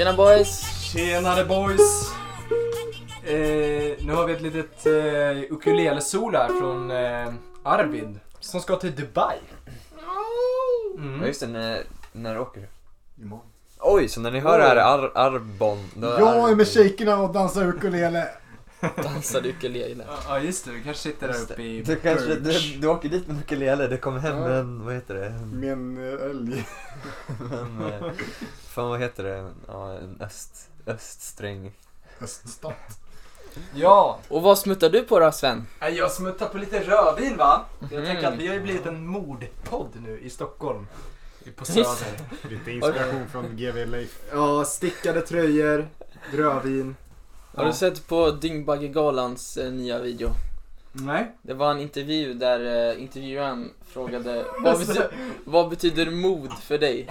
Tjena boys! Tjenare boys! Eh, nu har vi ett litet eh, ukulele-solo här från eh, Arvid som ska till Dubai. Ja Mm. just det, när, när åker du? Imorgon. Oj, så när ni hör det här Ar Arbon, då Jag är med shejkerna och dansar ukulele. Dansade ukulele. Ja ja, just det, du kanske sitter där uppe i Du kanske, du, du åker dit med ukulele, du kommer hem Ja. med en, vad heter det? Med en eh, älg. en, eh, fan vad heter det? Ja, en öst, öststräng. Öststat. Ja, Och vad smuttar du på då Sven? Nej, jag smuttar på lite rödvin va? Jag tänker att vi har ju blivit en mordpodd nu i Stockholm. På Söder. Lite inspiration från GV Leif. Ja, stickade tröjor, rödvin. Har du sett på Dyngbaggegalans eh, nya video? Nej. Det var en intervju där eh, intervjuaren frågade vad, bety vad betyder mod för dig?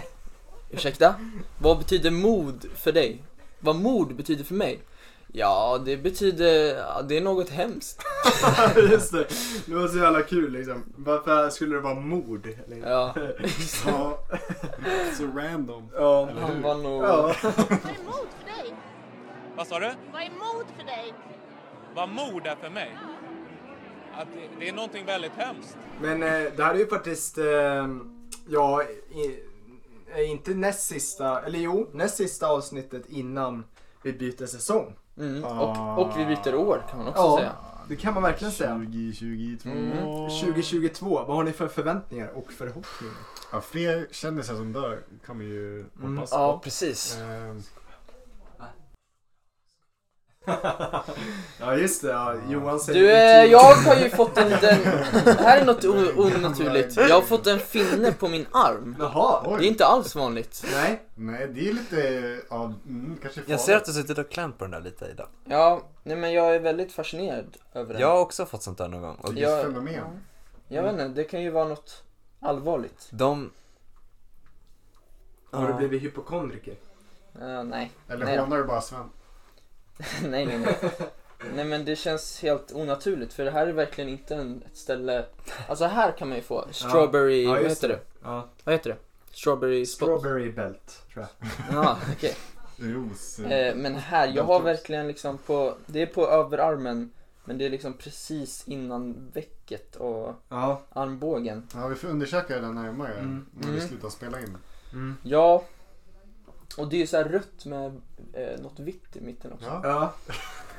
Ursäkta? Vad betyder mod för dig? Vad mod betyder för mig? Ja, det betyder, ja, det är något hemskt. Just det, det var så jävla kul liksom. Varför skulle det vara mord? Ja, Ja. Så random. Ja. Eller han var nog... Ja. Vad är mod för dig? Vad sa du? Vad är mod för dig? Vad mord är för mig? Att det, det är någonting väldigt hemskt. Men eh, det här är ju faktiskt, eh, ja, i, inte näst sista, eller jo, näst sista avsnittet innan vi byter säsong. Mm, och, och vi byter år kan man också Ja. säga. Det kan man verkligen säga. 2022. Mm. 2022, vad har ni för förväntningar och förhoppningar? Ja, fler kändisar som dör kan man ju Mm. hoppas Ja, på. precis. Ehm, Ja just det, ja. Johan säger Du, eh, jag har ju fått en, den, här är något o- onaturligt. Jag har fått en finne på min arm. Jaha. Det är inte alls vanligt. nej. Nej, det är lite, ja, mm, kanske Jag ser att du suttit och klämt på den där lite idag. Ja, nej men jag är väldigt fascinerad över den. Jag har också fått sånt där någon gång. Och Just jag, fenomen. ja. Jag vet inte, det kan ju vara något allvarligt. de... Har du Ja. blivit hypokondriker? Uh, nej. Eller Nej. hånar du bara Sven? nej, nej, nej. Nej men det känns helt onaturligt för det här är verkligen inte en, ett ställe, alltså här kan man ju få strawberry, Ja, vad just heter det? Ja. Vad heter det? Strawberry spot? Strawberry belt, tror jag. Ja, okej. Ros. Eh, men här, jag har verkligen liksom på, det är på överarmen men det är liksom precis innan vecket och Ja. armbågen. Ja, vi får undersöka det närmare Mm. när vi Mm. slutar spela in. Mm. Ja, och det är ju så här rött med eh, något vitt i mitten också. Ja. Ja.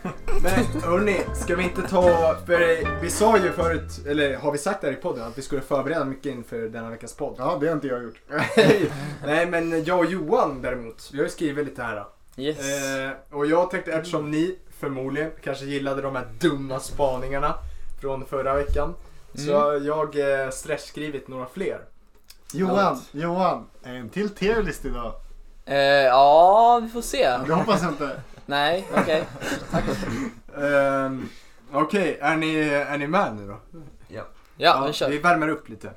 Men hörni, ska vi inte ta, för vi sa ju förut, eller har vi sagt där i podden att vi skulle förbereda mycket inför denna veckas podd? ja, det har inte jag gjort. Nej men jag och Johan däremot, vi har ju skrivit lite här. Yes. Eh, och jag tänkte eftersom ni förmodligen kanske gillade de här dumma spaningarna från förra veckan. Så Mm. har jag eh, stressskrivit några fler. Johan, Johan, en till tierlist idag. Eh, ja, vi får se. Ja, det hoppas jag inte. Nej, okej. Ehm, Okej, är, ni, är ni med nu då? Ja, vi kör. vi värmer upp lite.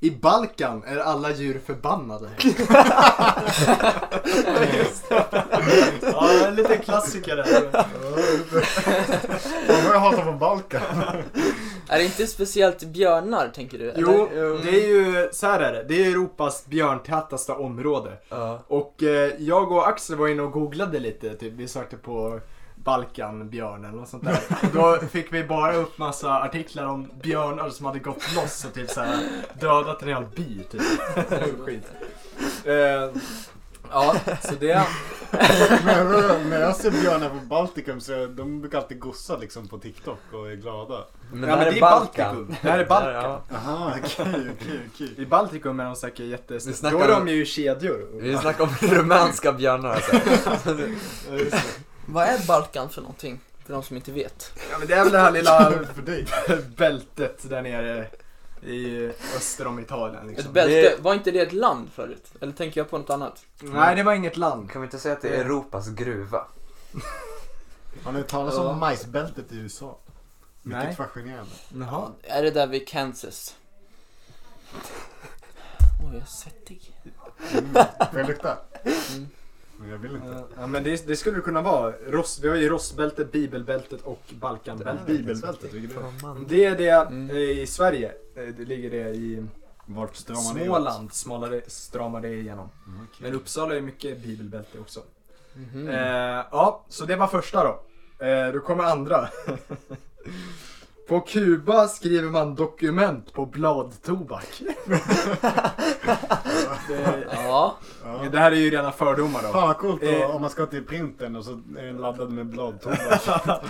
I Balkan är alla djur förbannade. ja, en liten klassiker där. Vad jag hatat på Balkan? Är det inte speciellt björnar, tänker du? Jo, eller? det är ju, så här är det. Det är Europas björntätaste område. Ja. Och eh, jag och Axel var inne och googlade lite, typ vi sökte på Balkanbjörn eller något sånt där. Då fick vi bara upp massa artiklar om björnar som hade gått loss och typ såhär dödat en hel by typ. Skit. Eh, ja, så det... Men när jag ser björnar på Baltikum så de brukar alltid gossa liksom på TikTok och är glada. Men ja, det här men är är Balkan. Baltikum. Det här är Balkan. Ja, Aha, okej, okej, okej. I Baltikum är de säkert jättes... Vi Då är om- de ju kedjor. Vi snackar om rumänska björnar alltså. Vad är Balkan för någonting? För de som inte vet. Ja, men det är väl det här lilla För dig. bältet där nere i öster om Italien Ett liksom. bälte, Det- var inte det ett land förut? Eller tänker jag på något annat? Nej, det var inget land. Kan vi inte säga att det är Europas gruva? Har ni hört talas Ja. om majsbältet i USA? Mycket Nej. fascinerande. Jaha. Är det där vid Kansas? Oj, jag är svettig. Mm. Får jag lukta? Mm. Men jag vill inte. Ja, men det, det skulle kunna vara. Ross, vi har ju Rossbältet, Bibelbältet och Balkanbältet. Bibelbältet, vilket är det? Det är det Mm. eh, i Sverige. Eh, Det ligger det i Vart stramar åt? Småland smalare, stramar det igenom. Mm, okej. Men Uppsala är mycket bibelbälte också. Mhm. Eh, ja, så det var första då. Eh, då kommer andra. På Kuba skriver man dokument på bladtobak. det, Ja, Ja. det här är ju rena fördomar då. Fan vad coolt då, Eh. om man ska till printern och så är den laddad med bladtobak.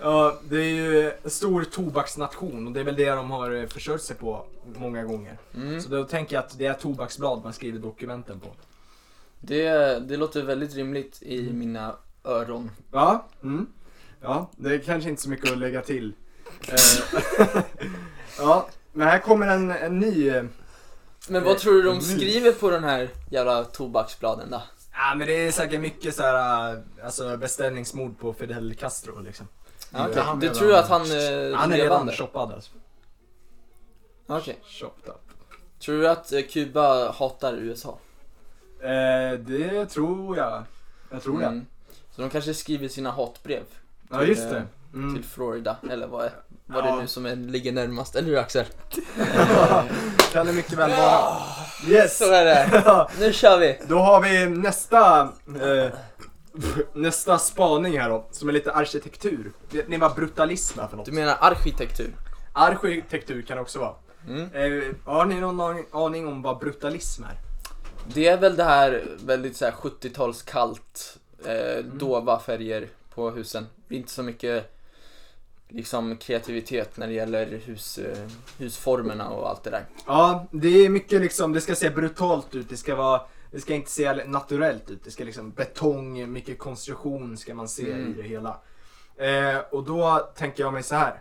ja, det är ju en stor tobaksnation och det är väl det de har eh, försörjt sig på många gånger. mm. Så då tänker jag att det är tobaksblad man skriver dokumenten på. det, det låter väldigt rimligt i mina öron. Ja, mm. ja det är kanske inte så mycket att lägga till. Eh, ja, men här kommer en, en ny... eh, Men vad tror du de skriver på den här jävla tobaksbladen då? Ja men det är säkert mycket så här, äh, alltså beställningsmord på Fidel Castro liksom. Ja, han Du tror att han är Han är redan shoppad alltså. Okej. Chopped up. Tror du att eh, Kuba hatar USA? Eh, det tror jag. Jag tror det. Mm. Så de kanske skriver sina hatbrev Ja just det. Mm. till Florida, eller vad, är, vad det Ja. är nu som är, ligger närmast, eller hur Axel? Kan det mycket väl vara. Yes! Så är det. Nu kör vi! Då har vi nästa, eh, nästa spaning här då, som är lite arkitektur. Vet ni vad brutalism är för något? Du menar arkitektur? Arkitektur kan det också vara. Mm. Eh, har ni någon aning- om vad brutalism är? Det är väl det här väldigt så här 70-tals kallt, eh, dova färger på husen. Det inte så mycket liksom kreativitet när det gäller hus, eh, husformerna och allt det där. Ja, det är mycket liksom, det ska se brutalt ut, det ska vara det ska inte se naturellt ut, det ska liksom betong, mycket konstruktion ska man se Mm. i det hela. Eh, och då tänker jag mig så här.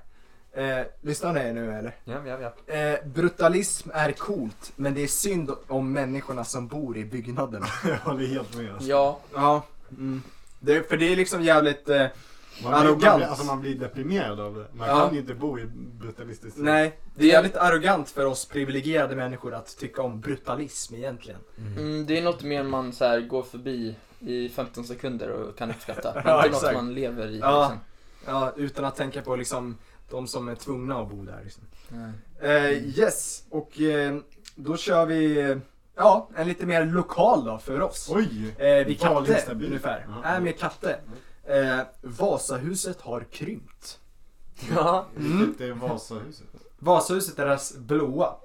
Eh, lyssnar ni nu eller? Ja, ja, ja. Eh, brutalism är coolt, men det är synd om människorna som bor i byggnaderna. Jag håller helt med. Alltså. Ja, ja. Mm. Det, för det är liksom jävligt, eh, Man, blir, man, Arrogant. blir, alltså man blir deprimerad av det. Man Ja. kan ju inte bo i brutalistiskt nej, det är jävligt arrogant för oss privilegierade människor att tycka om brutalism egentligen. mm, det är något mer man så här går förbi i 15 sekunder och kan uppskatta. Ja, inte något exakt. man lever i. Ja. Liksom. Ja, utan att tänka på liksom de som är tvungna att bo där. Liksom. Nej. Eh, yes, och eh, då kör vi eh, ja, en lite mer lokal då för oss. Oj! Eh, vid Katte ungefär. Ja. Är med Katte. Eh, Vasahuset har krympt. Ja. Mm. Det är Vasahuset. Vasahuset är deras blåa.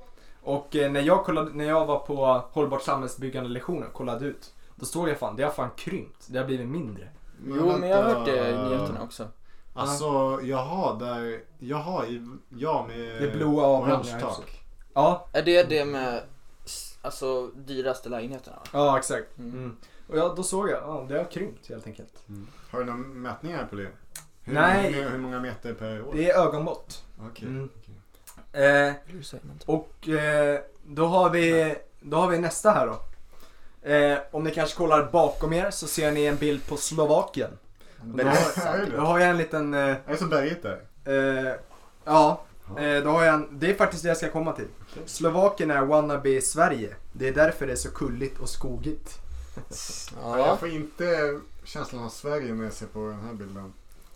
Och eh, när, jag kollade, när jag var på hållbart samhällsbyggande lektioner och kollade ut. Då såg jag fan, det har fan krympt. Det har blivit mindre. Jo, men jag har hört det i vänta. nyheterna också. Alltså, jaha, där, jaha, ja med Det blåa orange tak. Ja, Är det det med alltså dyraste lägenheterna? ja exakt. Mm. Mm. Och ja, då såg jag, ja, det har krympt helt enkelt. Har du några mätningar på det? Hur, Nej. Hur, hur många meter per år? Det är ögonmått. Okej. Mm. okej. Eh, och eh, då, har vi, då har vi nästa här då. Eh, om ni kanske kollar bakom er så ser ni en bild på Slovakien. Ja, är det Då har jag en liten, eh, Är det så berget där? eh, ja, eh, då har jag en, det är faktiskt det jag ska komma till. Slovakien är wannabe Sverige. Det är därför det är så kulligt och skogigt. Ja. Ja. Jag får inte känslan av Sverige när jag ser på den här bilden.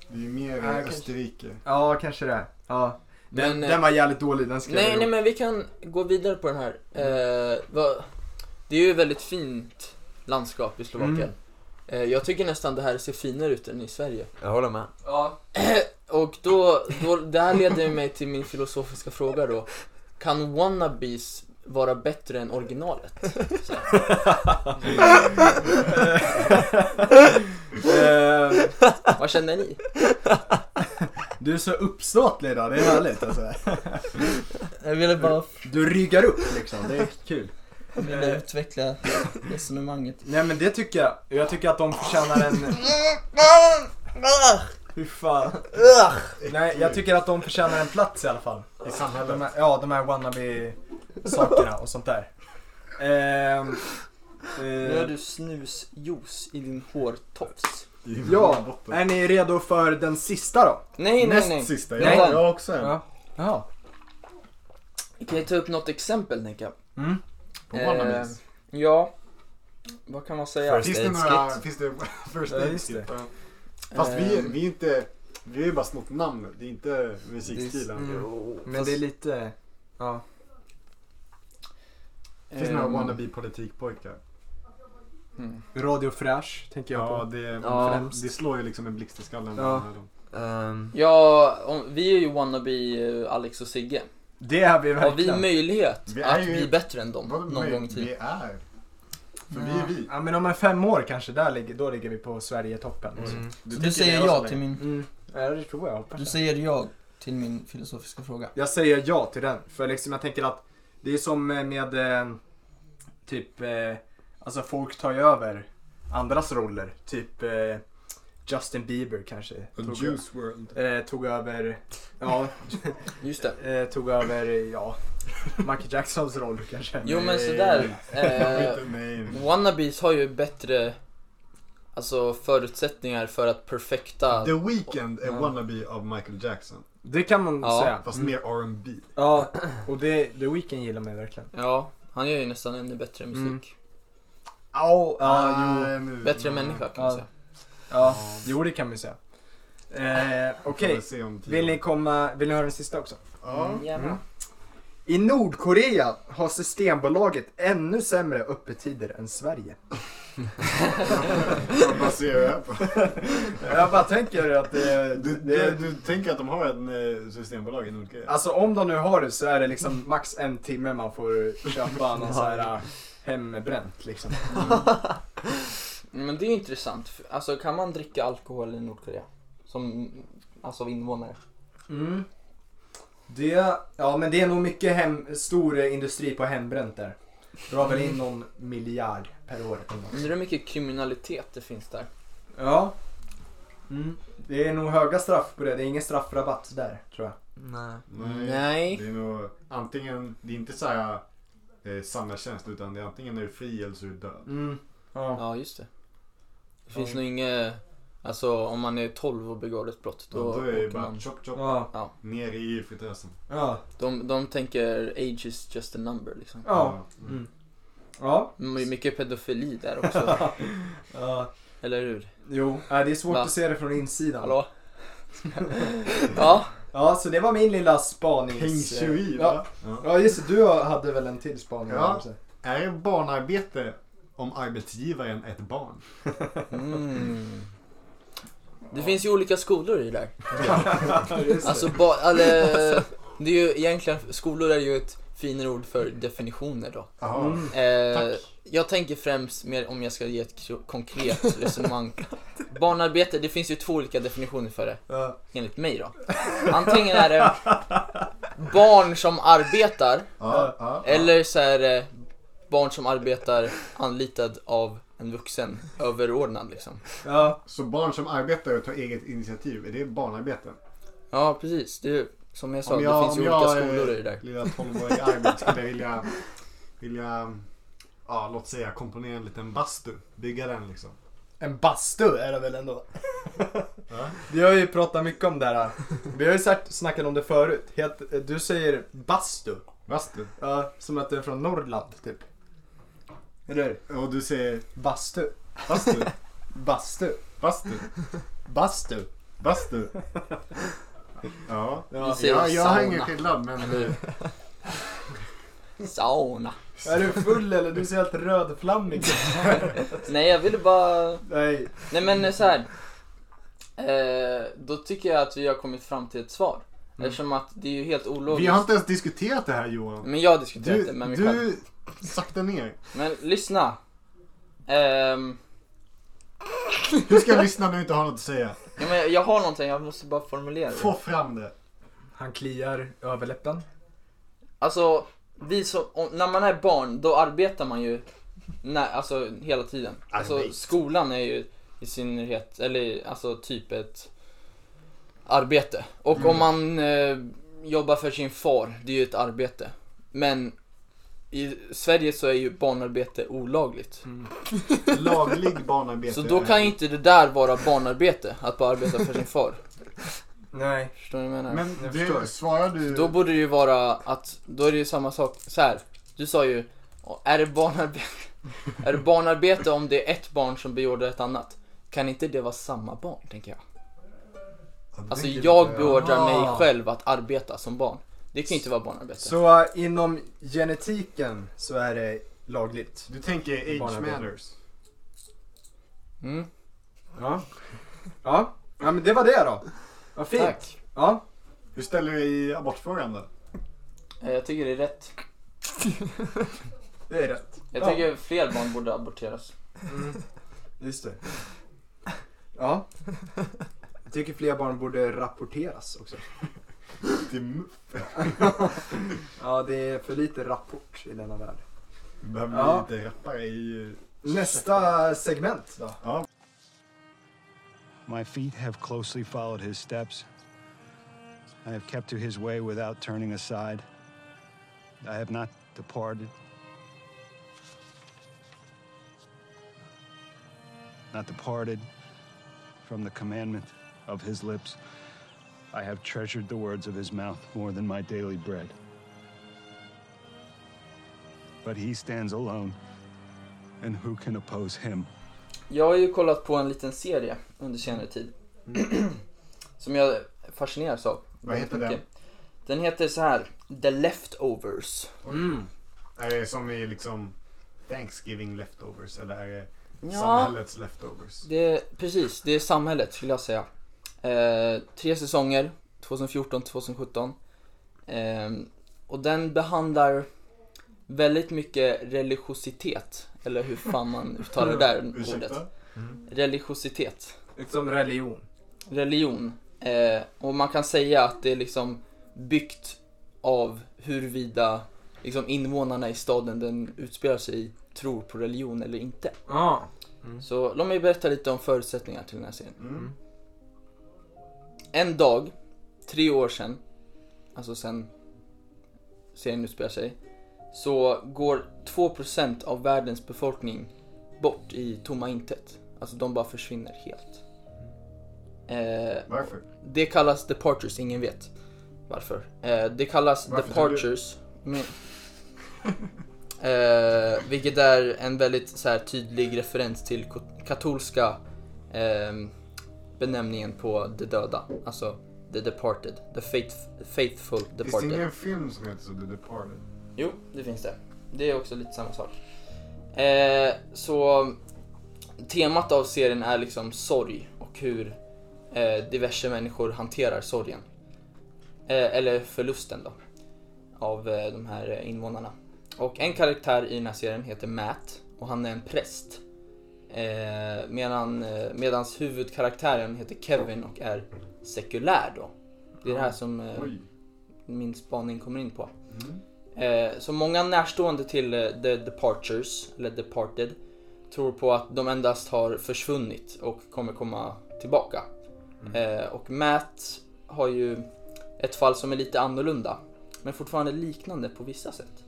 Det är ju mer Ja, kanske. Österrike. Ja, kanske det. Ja. Den, Men, eh, den var jävligt dålig, den Nej, jag nej men vi kan gå vidare på den här. Eh, vad, det är ju ett väldigt fint landskap i Slovakien. Mm. Eh, jag tycker nästan det här ser finare ut än i Sverige. Jag håller med. Ja. Och då, då, det här leder mig till min filosofiska fråga då. Kan wannabes vara bättre än originalet? Eh, Vad känner ni? du är så uppståtlig idag, det är härligt alltså. Jag ville bara Du ryggar upp liksom, det är kul. ville utveckla resonemanget. Nej men det tycker jag. Jag tycker att de förtjänar en... Hur fan? Nej, jag tycker att de förtjänar en plats i alla fall. I samhället. De här, ja, de här wannabe-sakerna och sånt där. Ehm, Nu har eh, du snusjuice i din hårtofs. Ja, är ni redo för den sista då? Nej, nej, Näst nej. sista. Nej. Jag, jag har också en. Ja. Jaha. Kan jag ta upp något exempel, tänker jag? Mm. På wannabes. Ja. Vad kan man säga? First Finns det några, skit. finns det first aid det. Fast vi, Ehm, vi är inte, vi har ju bara snott namnet. Det är inte musikstilen. Mm. Men det är lite... Ja. Finns det några ehm, wannabe politikpojkar? Mm. Radio Fräsch tänker jag Ja, på. det, Ja. främst. det slår ju liksom en blixt i skallen. Ja. Ehm, Ja, om, vi är ju wannabe eh, Alex och Sigge. Det är vi Har vi verkligen. möjlighet Vi att ju- bli bättre än dem Vad någon möj- gång i tiden? Vi är. För vi är vi. Ja men om en fem år kanske, där ligger, då ligger vi på Sverige-toppen. mm. Du, tycker säger det var så ja till min... Mm. Ja det tror jag, hoppas Du jag. säger ja till min filosofiska fråga. Jag säger ja till den. För liksom jag tänker att det är som med eh, typ, eh, alltså folk tar ju över andras roller. Typ eh, Justin Bieber kanske. Tog, Juice World. eh, tog över, ja, Just det. eh, tog över, ja, Michael Jacksons roll kanske. Jo men sådär. Eh, wannabes har ju bättre Alltså förutsättningar för att perfekta The Weeknd är Ja. wannabe av Michael Jackson. Det kan man Ja. säga. Fast Mm. mer R&B. Ja, och det, The Weeknd gillar mig verkligen. Ja, han gör ju nästan ännu bättre musik Mm. Jo. Ah, nu- Bättre människa kan man säga Ja, jo det kan vi säga. Eh, Okej, tio vill ni komma, vill ni höra den sista också? Ja. Mm. I Nordkorea har Systembolaget ännu sämre öppettider än Sverige. Vad baserar det här på? Jag bara tänker att det, Du, det du, du tänker att de har en eh, systembolag i Nordkorea? Alltså om de nu har det så är det liksom max en timme man får köpa någon sån här äh, hembränt liksom. Men det är ju intressant, alltså kan man dricka alkohol i Nordkorea? Som, alltså invånare? Mm. Det, ja men det är nog mycket hem, stor industri på hembränt där. Drar väl in någon miljard per år. Undrar hur mycket kriminalitet det finns där? Ja. Mm. Det är nog höga straff på det, det är ingen straffrabatt där tror jag. Nej. Nej. Det är nog antingen, det är inte så här eh, samhällstjänst utan det är antingen är du fri eller så är du död. Mm. Ja. Ja, just det. Det finns Ja. nog inget, alltså om man är 12 och begår ett brott, Då, då, då är det bara man. chop chop, Ja. ner i fritösen. Ja. De, de tänker age is just a number liksom. Ja. Mm. Ja. Det är mycket pedofili där också, ja. eller hur? Jo, det är svårt Va? att se det från insidan. Hallå? ja, Ja, så det var min lilla spanings... Heng shui ja. Ja. ja, just det. Du hade väl en till spaning? Ja. Är barnarbete om arbetsgivaren är ett barn? mm. Det finns ju olika skolor i det där. Alltså, ba, eller, det är ju egentligen, skolor är ju ett finare ord för definitioner då. Mm. Eh, jag tänker främst mer om jag ska ge ett konkret resonemang. Barnarbete, det finns ju två olika definitioner för det, Ja. enligt mig då. Antingen är det barn som arbetar, Ja, ja, ja. eller så är det barn som arbetar anlitad av en vuxen överordnad liksom. Ja. Så barn som arbetar och tar eget initiativ, är det barnarbete? Ja, precis. Det är, som jag sa, Om jag- det finns ju om olika jag, skolor i det där. Lilla 12-åriga Arvid skulle jag vilja, vilja, ja låt säga komponera en liten bastu. Bygga den liksom. En bastu är det väl ändå? Vi har ju pratat mycket om det här. Vi har ju sagt, snackat om det förut. Du säger bastu. Bastu. Ja, som att du är från Norrland typ. Eller hur? Och du säger Bastu. bastu, Bastu. bastu, Bastu. bastu. Ja, Ja. Säger jag, jag har ingen skillnad men? Sauna. Är du full eller? Du ser helt rödflammig Nej, jag ville bara... Nej. Nej men så här. Eh, då tycker jag att vi har kommit fram till ett svar. Eftersom att det är ju helt ologiskt. vi har inte ens diskuterat det här Johan. Men jag har diskuterat Du, det med mig själv. du sakta ner. Men lyssna. Ehm, Hur ska jag lyssna när du inte har något att säga? ja, men jag har någonting, jag måste bara formulera Få det. fram det. Han kliar överläppen. Alltså, vi som, om, när man är barn, då arbetar man ju när, alltså, hela tiden. Alltså, skolan är ju i synnerhet, eller alltså typ ett arbete. Och Mm. om man eh, jobbar för sin far, det är ju ett arbete. Men i Sverige så är ju barnarbete olagligt. Laglig barnarbete. Så då kan ju inte det där vara barnarbete, att bara arbeta för sin far. Nej. Förstår ni vad jag menar? Men Jag det, förstår. svarar du... Då borde det ju vara att, då är det ju samma sak, så här. Du sa ju, är det barnarbete, är det barnarbete om det är ett barn som beordrar ett annat? Kan inte det vara samma barn, tänker jag? Alltså jag beordrar mig själv att arbeta som barn. Det kan ju inte vara barnarbete. Så äh, inom genetiken så är det lagligt. Du tänker age Barnarbete. matters. Mm, Ja. Ja. ja, men det var det då. Vad fint. tack. Ja. Hur ställer du dig i abortfrågan då? Eh, Jag tycker det är rätt. Det är rätt. Jag Ja. tycker fler barn borde aborteras. Mm. Just det. Ja. Jag tycker fler barn borde rapporteras också. Till MUF. Ja, det är för lite rapport i denna värld. Vi behöver Ja. lite rappare i... Nästa segment då. Ja. My feet have closely followed his steps. I have kept to his way without turning aside. I have not departed. Not departed from the commandment of his lips. I have treasured the words of his mouth more than my daily bread. But he stands alone, and who can oppose him? Jag har ju kollat på en liten serie under senare tid. som jag fascineras av. Vad heter den? Den heter så här The Leftovers. Mm. Är det som i liksom Thanksgiving leftovers eller är det Ja, samhällets leftovers? det är, precis. Det är samhället skulle jag säga. Eh, tre säsonger, 2014-2017. Eh, och den behandlar väldigt mycket religiositet. Eller hur fan man uttalar det där ordet. Ursäkta? Religiositet. Liksom religion. religion. Eh, och man kan säga att det är liksom byggt av huruvida liksom invånarna i staden den utspelar sig i tror på religion eller inte. Ja. Så låt mig berätta lite om förutsättningarna till den här serien. Mm. En dag, tre år sedan, alltså sen serien utspelar sig, så går 2% av världens befolkning bort i tomma intet. Alltså de bara försvinner helt. Eh, Varför? Det kallas departures, ingen vet varför. Eh, det kallas Varför departures. Men, eh, vilket är en väldigt så här, tydlig referens till katolska ehm, benämningen på de döda. Alltså the departed, the faith, faithful Finns det departed. ingen film som heter så The Departed? Jo, det finns det. Det är också lite samma sak. Eh, så temat av serien är liksom sorg och hur eh, diverse människor hanterar sorgen. Eh, eller förlusten då. Av eh, de här eh, invånarna. Och en karaktär i den här serien heter Matt och han är en präst. Eh, medan, eh, medans huvudkaraktären heter Kevin och är sekulär då. Det är det här som eh, min spaning kommer in på. Mm. Eh, så många närstående till eh, The Departures, eller Departed, tror på att de endast har försvunnit och kommer komma tillbaka. Eh, och Matt har ju ett fall som är lite annorlunda, men fortfarande liknande på vissa sätt.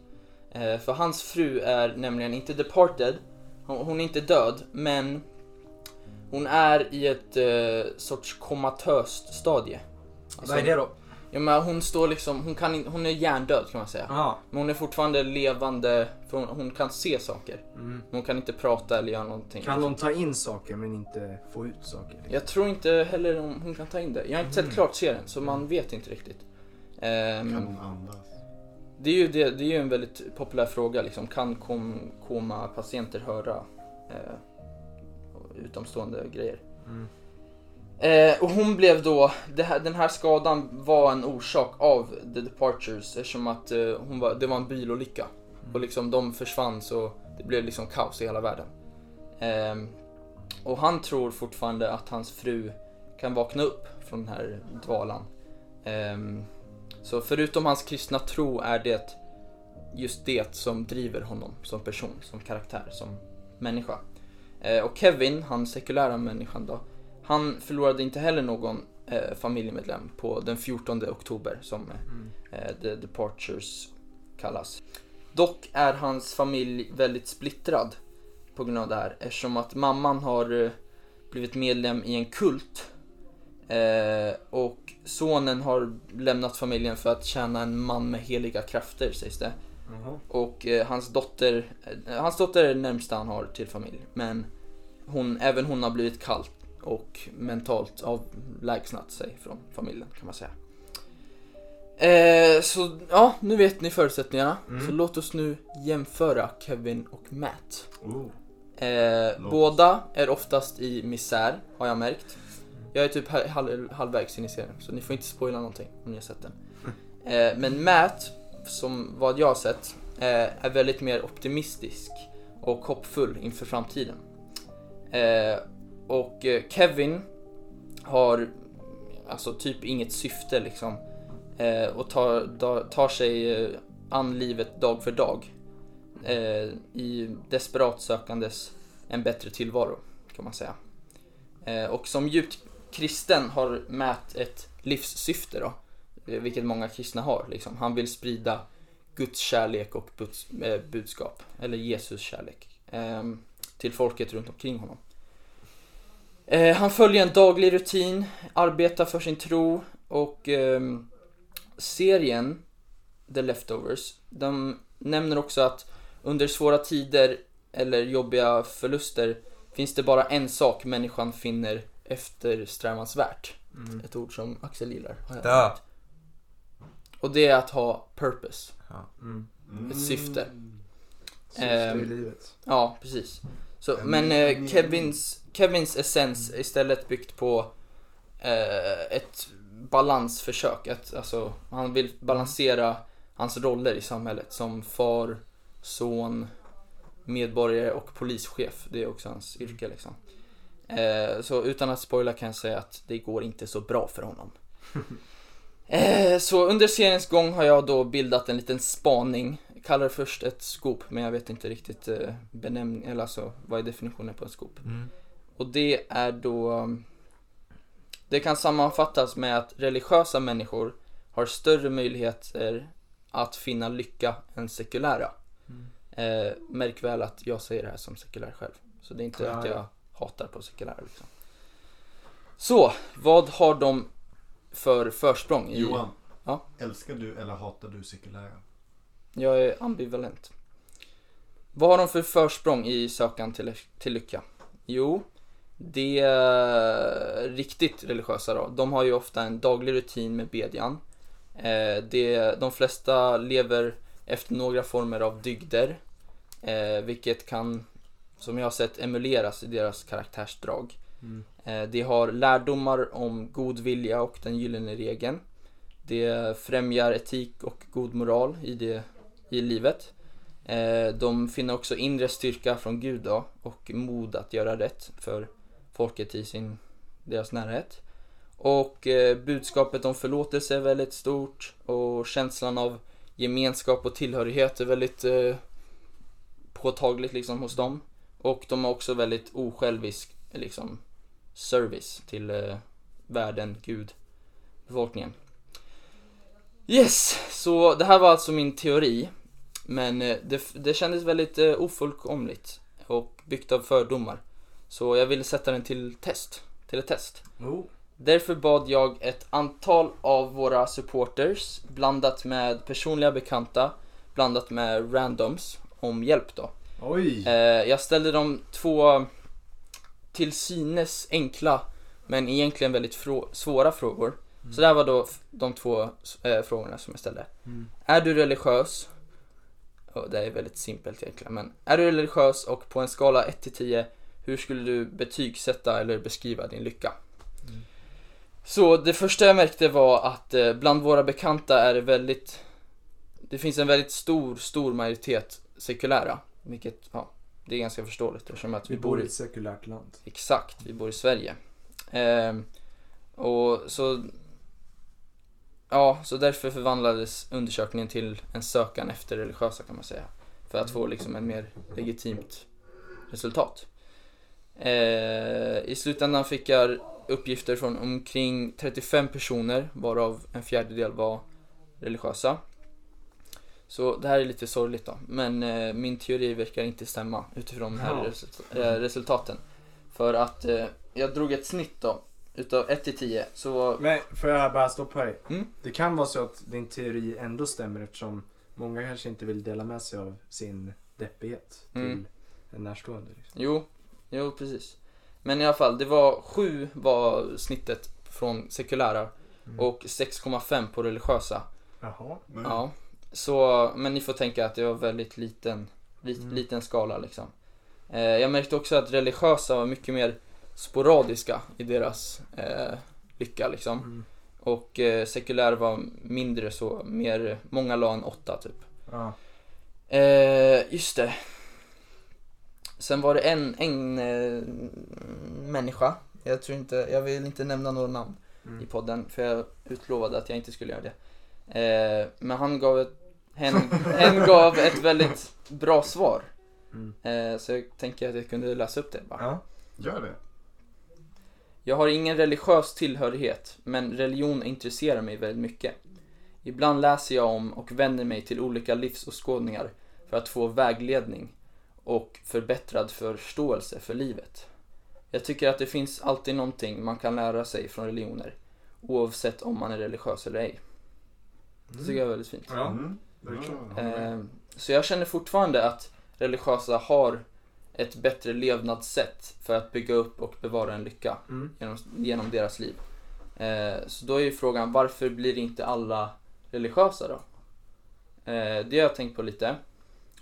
Eh, för hans fru är nämligen inte Departed, hon, hon är inte död, men hon är i ett eh, sorts komatöst stadie. Alltså, Vad är det då? Ja, men hon står liksom, hon, kan in, hon är hjärndöd kan man säga. Ja. Men hon är fortfarande levande, för hon, hon kan se saker. Mm. Men hon kan inte prata eller göra någonting. Kan hon ta in saker men inte få ut saker? Jag tror inte heller om hon kan ta in det. Jag har inte sett klart serien så man vet inte riktigt. Ehm, Kan hon andas? Det, är ju det, det är ju en väldigt populär fråga liksom. Kan kom, koma-patienter höra eh, utomstående grejer? Mm. Eh, och hon blev då, här, den här skadan var en orsak av The Departures eftersom att eh, hon var, det var en bilolycka. Och liksom de försvann så det blev liksom kaos i hela världen. Ehm, och han tror fortfarande att hans fru kan vakna upp från den här dvalan. Så förutom hans kristna tro är det just det som driver honom som person, som karaktär, som människa. Eh, och Kevin, han sekulära människan då, han förlorade inte heller någon eh, familjemedlem på den 14 oktober som eh, The Departures kallas. Dock är hans familj väldigt splittrad på grund av det här eftersom att mamman har blivit medlem i en kult eh, och sonen har lämnat familjen för att tjäna en man med heliga krafter sägs det. Jaha. Och eh, hans dotter, eh, hans dotter är det närmsta han har till familj. Men hon, även hon har blivit kallt och mentalt avlägsnat sig från familjen kan man säga. Eh, så ja, nu vet ni förutsättningarna. Mm. Så låt oss nu jämföra Kevin och Matt. Oh. Eh, båda är oftast i misär, har jag märkt. Jag är typ halv, halv, halvvägs in i serien, så ni får inte spoila någonting om ni har sett den. Eh, men Matt, som vad jag har sett, eh, är väldigt mer optimistisk och hoppfull inför framtiden. Eh, och eh, Kevin har alltså typ inget syfte liksom. Eh, och tar, tar sig eh, an livet dag för dag. I desperat sökandes en bättre tillvaro, kan man säga. Och som djupt kristen har mätt ett livssyfte då. Eh, vilket många kristna har. Liksom. Han vill sprida Guds kärlek och buds, eh, budskap. Eller Jesus kärlek. Eh, till folket runt omkring honom. Eh, han följer en daglig rutin, arbetar för sin tro och ehm, serien The Leftovers, de nämner också att under svåra tider eller jobbiga förluster finns det bara en sak människan finner eftersträvansvärt. Mm. Ett ord som Axel gillar. har jag Dö. hört. Och det är att ha purpose, Mm. ett syfte. Syfte Ehm, i livet. Ja, precis. Så, En men eh. Kevins, Kevins essens är istället byggt på eh, ett balansförsök. Att, alltså, han vill balansera hans roller i samhället som far, son, medborgare och polischef. Det är också hans yrke liksom. Eh, så utan att spoila kan jag säga att det går inte så bra för honom. Eh, så under seriens gång har jag då bildat en liten spaning. Jag kallar det först ett scoop, men jag vet inte riktigt eh, benämning, eller alltså vad är definitionen på en scoop. Mm. Och det är då... Det kan sammanfattas med att religiösa människor har större möjligheter att finna lycka än sekulära. Eh, märk väl att jag säger det här som sekulär själv. Så det är inte Ja, att jag ja. Hatar på sekulära liksom. Så, vad har de för försprång i... Johan. Ja. Älskar du eller hatar du sekulära? Jag är ambivalent. Vad har de för försprång i sökan till, till lycka? Jo, det är riktigt religiösa då. De har ju ofta en daglig rutin med bedjan. Eh, det, de flesta lever efter några former av dygder. Eh, vilket kan, som jag har sett, emuleras i deras karaktärsdrag. Mm. Eh, de har lärdomar om god vilja och den gyllene regeln. Det främjar etik och god moral i, det, i livet. Eh, de finner också inre styrka från Gud då, och mod att göra rätt för folket i sin, deras närhet. Och eh, budskapet om förlåtelse är väldigt stort och känslan av gemenskap och tillhörighet är väldigt påtagligt liksom hos dem. Och de har också väldigt osjälvisk liksom, service till eh, världen, Gud, befolkningen. Yes, så det här var alltså min teori. Men eh, det, det kändes väldigt eh, ofullkomligt och byggt av fördomar. Så jag ville sätta den till test, till ett test. Oh. Därför bad jag ett antal av våra supporters, blandat med personliga bekanta, blandat med randoms, om hjälp då. Oj. Eh, jag ställde dem två till synes enkla, men egentligen väldigt frå- svåra frågor. Så det här var då de två eh, frågorna som jag ställde. Mm. Är du religiös? Och det är väldigt simpelt egentligen, men är du religiös och på en skala 1 till 10, hur skulle du betygsätta eller beskriva din lycka? Så det första jag märkte var att eh, bland våra bekanta är det väldigt Det finns en väldigt stor, stor majoritet sekulära Vilket, ja, det är ganska förståeligt eftersom att Vi bor i ett sekulärt land. Exakt, vi bor i Sverige. Ehm, och så... Ja, så därför förvandlades undersökningen till en sökan efter religiösa kan man säga. För att få liksom en mer legitimt resultat. Eh, I slutändan fick jag uppgifter från omkring 35 personer varav en fjärdedel var religiösa. Så det här är lite sorgligt då, men eh, min teori verkar inte stämma utifrån de här Ja. result- eh, resultaten. För att eh, jag drog ett snitt då, utav 1 till 10, så Men får jag bara stoppa dig? Mm. Det kan vara så att din teori ändå stämmer eftersom många kanske inte vill dela med sig av sin deppighet till Mm. en närstående. Liksom. jo, jo precis. Men i alla fall, det var 7 var snittet från sekulära Mm. och 6,5 på religiösa. Jaha. Ja, så, men ni får tänka att det var väldigt liten, lit, Mm. liten skala liksom. Eh, jag märkte också att religiösa var mycket mer sporadiska i deras eh, lycka liksom. Mm. Och eh, sekulär var mindre så, mer, många la en åtta typ. Ja. Eh, just det. Sen var det en, en eh, människa, jag tror inte, jag vill inte nämna några namn Mm. i podden för jag utlovade att jag inte skulle göra det. Eh, men han gav ett, hen, hen gav ett väldigt bra svar. Mm. Eh, så jag tänker att jag kunde läsa upp det bara. Ja. Gör det. Jag har ingen religiös tillhörighet, men religion intresserar mig väldigt mycket. Ibland läser jag om och vänder mig till olika livsåskådningar för att få vägledning och förbättrad förståelse för livet. Jag tycker att det finns alltid någonting man kan lära sig från religioner, oavsett om man är religiös eller ej. Det tycker jag är väldigt fint. Ja. Mm. verkligen. Eh, Så jag känner fortfarande att religiösa har ett bättre levnadssätt för att bygga upp och bevara en lycka Mm. genom, genom deras liv. Eh, så då är ju frågan, varför blir inte alla religiösa då? Eh, det har jag tänkt på lite.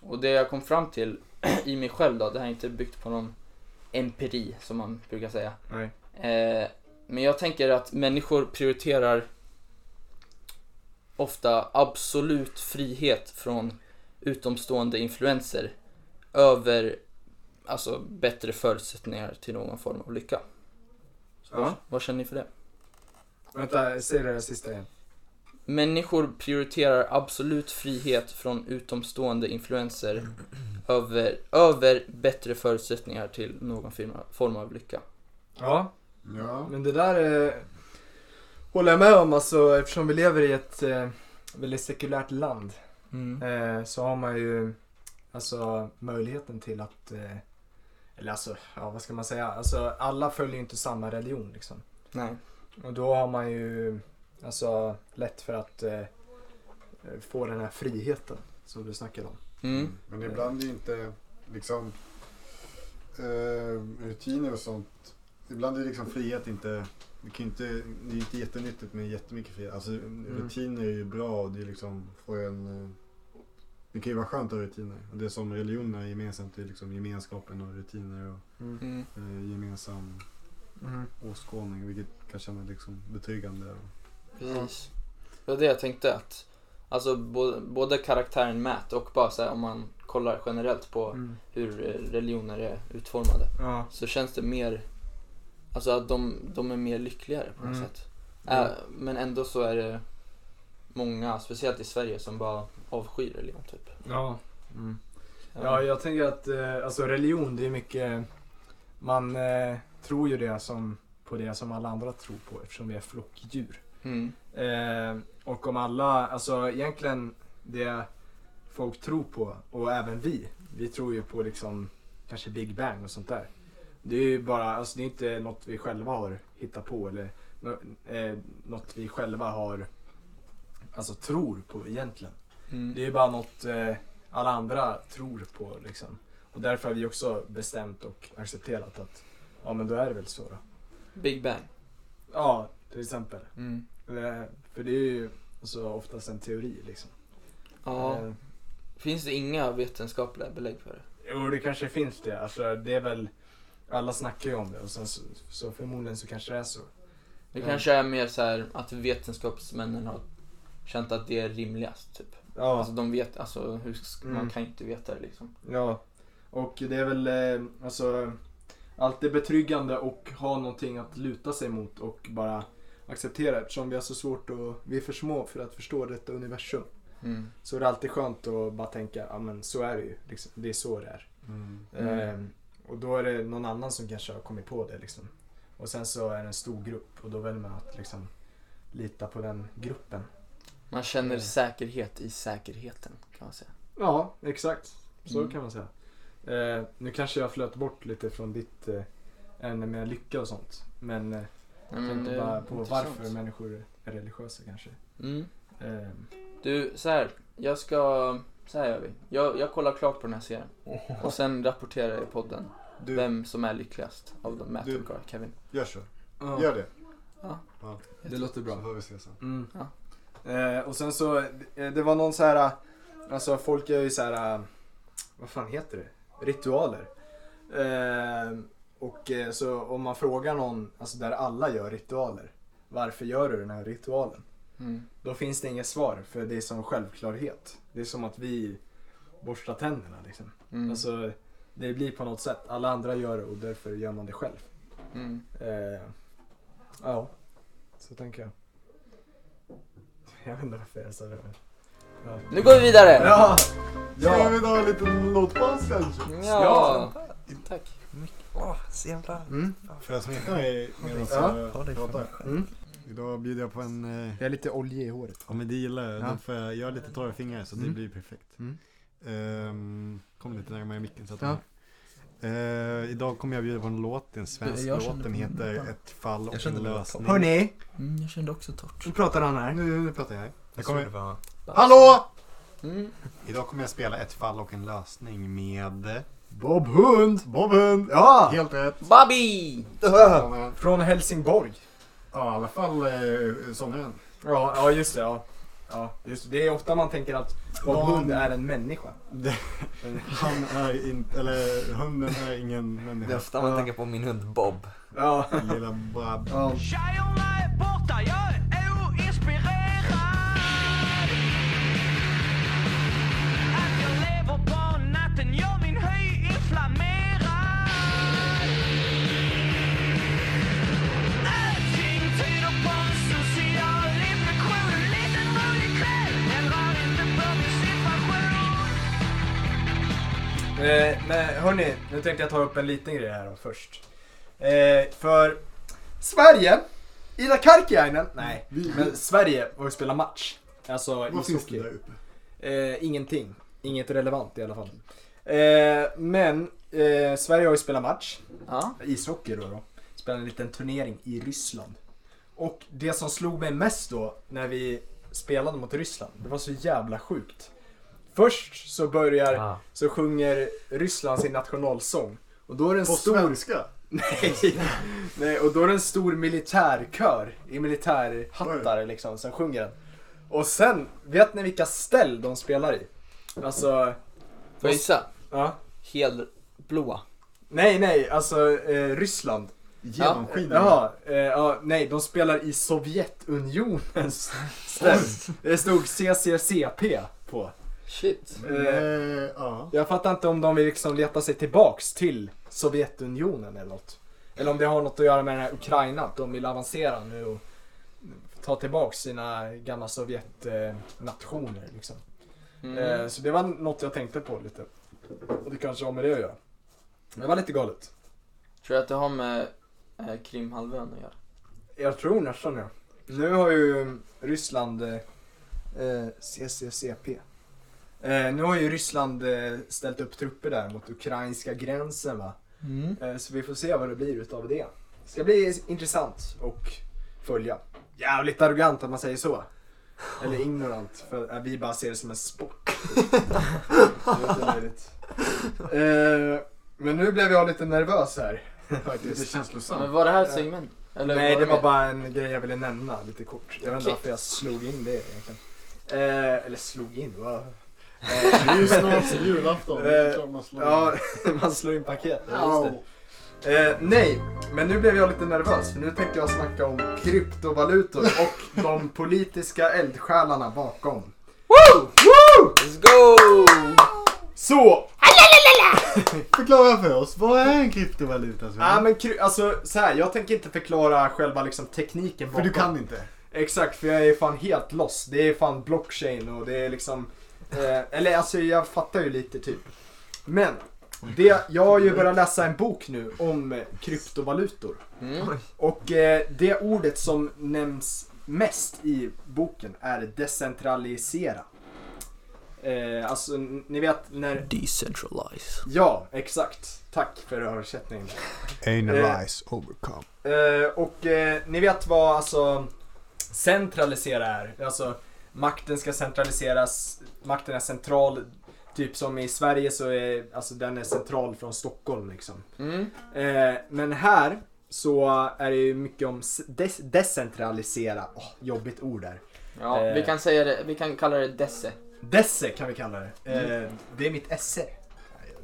Och det jag kom fram till i mig själv då, det här är inte byggt på någon empiri som man brukar säga. Nej. Eh, men jag tänker att människor prioriterar ofta absolut frihet från utomstående influenser över alltså bättre förutsättningar till någon form av lycka. Så Ja. vad, vad känner ni för det? Vänta, säg det där sista igen. Människor prioriterar absolut frihet från utomstående influenser över, över bättre förutsättningar till någon form av lycka. Ja, Ja. men det där eh, håller jag med om alltså eftersom vi lever i ett eh, väldigt sekulärt land Mm. eh, så har man ju alltså möjligheten till att eh, eller alltså, ja vad ska man säga? Alltså alla följer ju inte samma religion liksom. Nej. Och då har man ju alltså lätt för att eh, få den här friheten som du snackade om. Mm. Men ibland är inte liksom eh, rutiner och sånt. Ibland är liksom frihet inte, det, kan inte, det är inte jättenyttigt med jättemycket frihet. Alltså rutiner är ju bra och det är liksom får en eh, det kan ju vara skönt att ha rutiner. Och det som religion är gemensamt är liksom gemenskapen och rutiner och Mm. eh, gemensam Mm. åskådning vilket kan kännas liksom betryggande. Och, Precis. Det var det jag tänkte att Alltså både, både karaktären Matt och bara så här, om man kollar generellt på Mm. hur religioner är utformade Ja. så känns det mer Alltså att de, de är mer lyckligare på något Mm. sätt. Äh, men ändå så är det många, speciellt i Sverige, som bara avskyr religion typ. Ja. Mm. Ja, jag tänker att eh, alltså religion det är mycket, man eh, tror ju det som, på det som alla andra tror på eftersom vi är flockdjur. Mm. Eh, och om alla, alltså egentligen det folk tror på och även vi, vi tror ju på liksom kanske Big Bang och sånt där. Det är ju bara, alltså det är inte något vi själva har hittat på eller eh, något vi själva har, alltså tror på egentligen. Mm. Det är ju bara något eh, alla andra tror på liksom. Och därför har vi också bestämt och accepterat att, ja men då är det väl så då. Big Bang. Ja, till exempel. Mm. Eh, För det är ju alltså, oftast en teori liksom. Ja. Eh, Finns det inga vetenskapliga belägg för det? Jo, det kanske finns det. Alltså, det är väl, alla snackar ju om det och sen så, så förmodligen så kanske det är så. Det Ja. kanske är mer så här att vetenskapsmännen har känt att det är rimligast typ. Ja, Alltså de vet, alltså hur, sk- man Mm. kan ju inte veta det liksom. ja. Och det är väl eh, alltså alltid betryggande och ha någonting att luta sig mot och bara acceptera eftersom vi har så svårt att, vi är för små för att förstå detta universum. Mm. Så är det alltid skönt att bara tänka, ja men så är det ju. Liksom. Det är så det är. mm. Och då är det någon annan som kanske har kommit på det liksom. Och sen så är det en stor grupp och då väljer man att liksom lita på den gruppen. Man känner säkerhet i säkerheten kan man säga. Ja, exakt. Så Mm. kan man säga. Eh, nu kanske jag flöt bort lite från ditt eh, ämne med lycka och sånt. Men eh, jag tänkte bara på intressant. varför människor är religiösa kanske. Mm. Ehm, Du, så här, jag ska, så här gör vi. Jag, jag kollar klart på den här serien. Och sen rapporterar jag i podden Du, vem som är lyckligast av dem, Matt Du- och Kevin. gör så. ja, Gör det. Ja. Ja. det låter Så bra. får vi se sen. Mm. Ja. Eh, och sen så, eh, det var någon så här, alltså folk gör ju så här, eh, vad fan heter det? Ritualer. Eh, och eh, så om man frågar någon, alltså där alla gör ritualer. Varför gör du den här ritualen? Mm. Då finns det inget svar för det är som självklarhet. Det är som att vi borstar tänderna liksom. Mm. Alltså det blir på något sätt, alla andra gör det och därför gör man det själv. Mm. Eh, ja, så tänker jag. Jag vet inte varför jag sa det. men- Ja. Nu går vi vidare! Ja! Ska Ja! vi ta en liten låtpaus kanske? Ja. Tack. Åh, så jävla... Mm. Får jag smeka mig medan Ja. jag pratar? Mm. Idag bjuder jag på en, eh, Jag är lite olja i håret. om ni gillar Ja. då får jag göra lite torra fingrar så det Mm. blir perfekt. Mm. Ehm, kom lite närmare micken så att Ja. Eh, idag kommer jag bjuda på en låt, det en svensk Jag låt. Den heter vänta. Ett fall och Jag en det lösning. Hörni, Mm, jag kände också torrt. nu pratar han här. Nu, nu pratar jag. Jag Jag kommer, det var... Hallå! Mm. Idag kommer jag spela Ett fall och en lösning med Bob Hund! Bob Hund. Ja! Helt rätt. Bobby! Ja, Från Helsingborg. I alla fall eh, sångaren. Ja, ja just det. Ja. Ja, just det. det är ofta man tänker att Bob Ja. Hund är en människa. Det, han är inte, eller hunden är ingen Det är människa. ofta man tänker på min hund Bob. Ja. Lilla Bob. ja. Är borta, jag är Eh, men hörni, nu tänkte jag ta upp en liten grej här då först. Eh, för Sverige, Ida Karkiainen, nej, men Sverige var och spelade match. Alltså Vad finns det ishockey. där uppe? Eh, ingenting. Inget relevant i alla fall. Eh, men eh, Sverige har ju spelat match. Ja. Ishockey då. då. Spelade en liten turnering i Ryssland. Och det som slog mig mest då när vi spelade mot Ryssland, det var så jävla sjukt. Först så börjar, Ah. så sjunger Ryssland sin nationalsång. Och då är det en På stor... svenska? Nej, nej, och då är det en stor militärkör i militärhattar liksom som sjunger den. Och sen, vet ni vilka ställ de spelar i? Alltså, Får jag gissa? ja. Helblåa. Nej, nej, alltså eh, Ryssland. Genomskinlig. Jaha, eh, ja, nej, de spelar i Sovjetunionens ställ. Det stod CCCP på. Shit. Eh, Eh, ja. jag fattar inte om de vill liksom leta sig tillbaks till Sovjetunionen eller något. Eller om det har något att göra med den här Ukraina, att de vill avancera nu och ta tillbaks sina gamla Sovjetnationer liksom. Mm. Eh, så det var något jag tänkte på lite. Och det kanske har med det att göra. Det var lite galet. Tror du att det har med eh, Krimhalvön att göra? Jag tror nästan ja. Nu har ju Ryssland eh, eh, CCCP. Eh, nu har ju Ryssland eh, ställt upp trupper där mot ukrainska gränsen va. Mm. Eh, så vi får se vad det blir utav det. Det ska bli intressant och följa. Jävligt arrogant att man säger så. Eller ignorant för att vi bara ser det som en sport. det. Eh, men nu blev jag lite nervös här. Lite Faktiskt. Men känslosamt. var det här segment? Eller Nej, det var mer? bara en grej jag ville nämna lite kort. Jag vet inte varför jag slog in det egentligen. Eh, eller slog in, va? Det är ju snart julafton. Det är Eh, klart man slår Ja, man slår in paket. Ja, just det. Eh, nej, men nu blev jag lite nervös för nu tänkte jag snacka om kryptovalutor och de politiska eldsjälarna bakom. Woo! Woo! Let's go! Så, Förklara för oss, vad är en kryptovaluta? Ja men kry- alltså så här, jag tänker inte förklara själva liksom tekniken För bakom. du kan inte. Exakt, för jag är fan helt loss. Det är fan blockchain och det är liksom... Eh, eller alltså jag fattar ju lite typ. Men, det, jag har ju börjat läsa en bok nu om eh, kryptovalutor. Mm. Och eh, det ordet som nämns mest i boken är decentralisera. Eh, alltså ni vet när... Decentralize. Ja, exakt. Tack för översättningen. Analyze, overcome. Eh, och eh, ni vet vad alltså centralisera är. Alltså makten ska centraliseras, makten är central. Typ som i Sverige så är alltså den är central från Stockholm liksom. Mm. Eh, men här så är det ju mycket om des- decentralisera. Åh, jobbigt ord där. Ja, Eh. vi kan säga det, vi kan kalla det desse. Desse kan vi kalla det. Eh, det är mitt esse.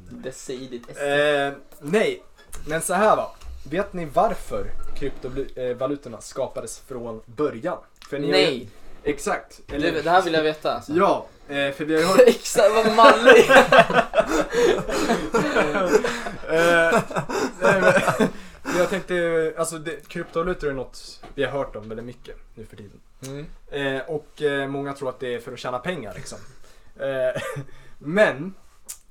Decidigt. Eh, nej, men så här va. Vet ni varför kryptovalutorna skapades från början? För ni har ju- Exakt. det, det här vill jag veta alltså. Ja, eh, för vi har ju hört... Exakt, vad mallig! Eh, jag tänkte, alltså det, kryptovalutor är något vi har hört om väldigt mycket nu för tiden. Mm. Eh, och eh, många tror att det är för att tjäna pengar liksom. Eh, men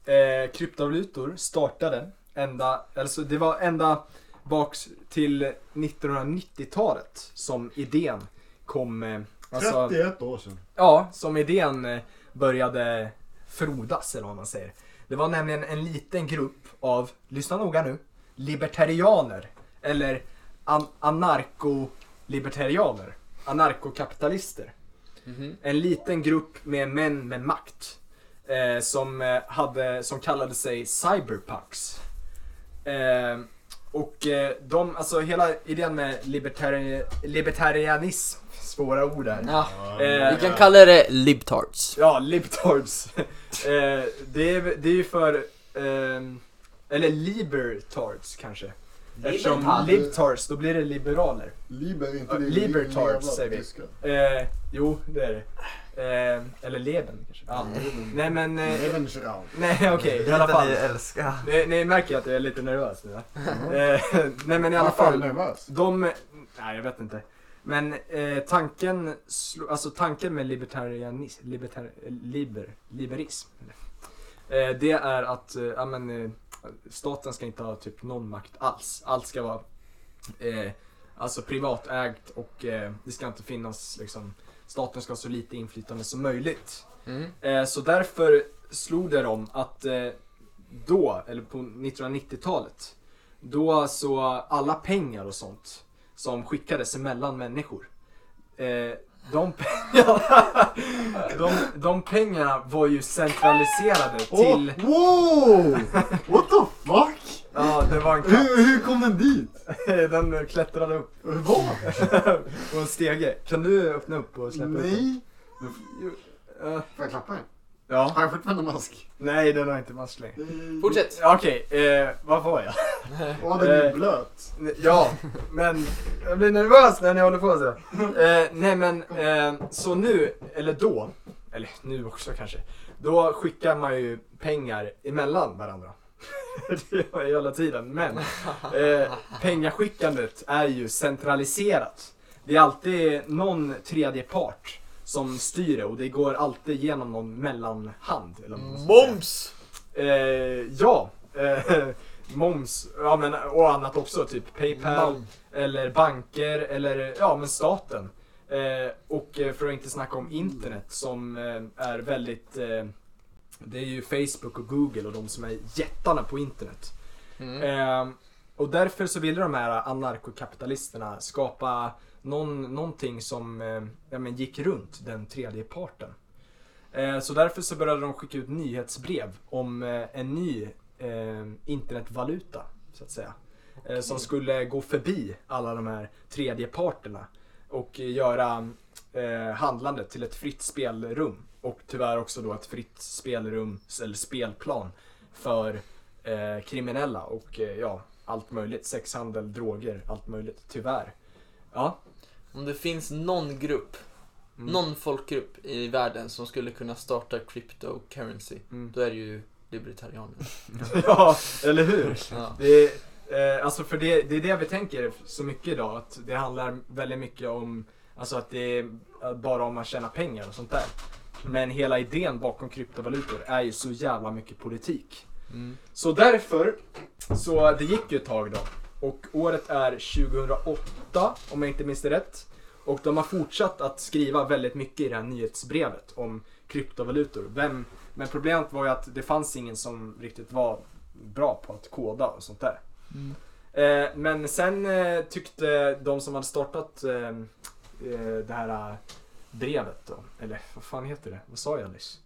eh, kryptovalutor startade ända, alltså det var ända bak till 1990-talet som idén kom. Alltså, 31 år sedan. Ja, som idén eh, började frodas eller vad man säger. Det var nämligen en liten grupp av, lyssna noga nu, libertarianer. Eller an- anarko-libertarianer. Anarkokapitalister. Mhm. En liten grupp med män med makt. Eh, som, eh, hade, som kallade sig cyberpunks. Eh, och eh, de, alltså hela idén med libertari- libertarianism, svåra ord där. Ja, Eh, vi kan kalla det libtards. Ja, libtards. eh, det, är, det är ju för, ehm, eller libertards kanske. Eftersom libtards, då blir det liberaler. Liber, inte det libertards, säger vi. Eh, jo, det är det. Eh, eller leben kanske. Ja. Nej men, eh, nej okej, i Det alla fall. ni älskar. Ni, ni märker att jag är lite nervös nu va? eh, nej men i alla Varför är du fall. nervös? De, nej jag vet inte. Men eh, tanken, alltså tanken med libertarianism, libertar, liber, liberism. Eh, det är att eh, ja, men, eh, staten ska inte ha typ någon makt alls. Allt ska vara eh, alltså privatägt och eh, det ska inte finnas liksom, staten ska ha så lite inflytande som möjligt. Mm. Så därför slog det dem att då, eller på 1990-talet, då så alla pengar och sånt som skickades emellan människor. Eh, de, pengarna, de, de pengarna var ju centraliserade till... Åh, wow! What the fuck? Ja, det var en katt. Hur, hur kom den dit? Den klättrade upp Var? på en stege. Kan du öppna upp och släppa ut den? Nej. Eh, Får jag klappa den? Ja. Har jag fortfarande mask? Nej, den har inte mask längre. Fortsätt. Ja, Okej, eh, vad var jag? Åh, den är Eh. blöt. Ja, men jag blir nervös när ni håller på så. Eh, nej men, eh, så nu, eller då, eller nu också kanske, då skickar man ju pengar emellan varandra. det gör jag hela tiden, men eh, pengaskickandet är ju centraliserat. Det är alltid någon tredje part som styr det och det går alltid genom någon mellanhand. Eller man. Moms! Eh, ja, eh, moms ja, men, och annat också, typ Paypal Mom. eller banker eller ja men staten. Eh, och eh, för att inte snacka om internet som eh, är väldigt, eh, det är ju Facebook och Google och de som är jättarna på internet. Mm. Och därför så ville de här anarkokapitalisterna skapa någon, någonting som eh, ja, men gick runt den tredje parten. Eh, så därför så började de skicka ut nyhetsbrev om eh, en ny internetvaluta, så att säga. Eh, som skulle gå förbi alla de här tredje parterna och göra handlandet till ett fritt spelrum. Och tyvärr också då ett fritt spelrum, eller spelplan, för kriminella och ja, allt möjligt. Sexhandel, droger, allt möjligt. Tyvärr. Ja. Om det finns någon grupp, Mm. någon folkgrupp i världen som skulle kunna starta cryptocurrency, Mm. då är det ju libertarianer. ja, eller hur? Ja. Det är, eh, alltså för det, det är det vi tänker så mycket idag, att det handlar väldigt mycket om, alltså att det är bara om att tjäna pengar och sånt där. Men hela idén bakom kryptovalutor är ju så jävla mycket politik. Mm. Så därför, så det gick ju ett tag då. Och året är 2008 om jag inte minns det rätt. Och de har fortsatt att skriva väldigt mycket i det här nyhetsbrevet om kryptovalutor. Vem, men problemet var ju att det fanns ingen som riktigt var bra på att koda och sånt där. Mm. Eh, men sen eh, tyckte de som hade startat eh, eh, det här eh, brevet då, eller vad fan heter det? Vad sa jag nyss?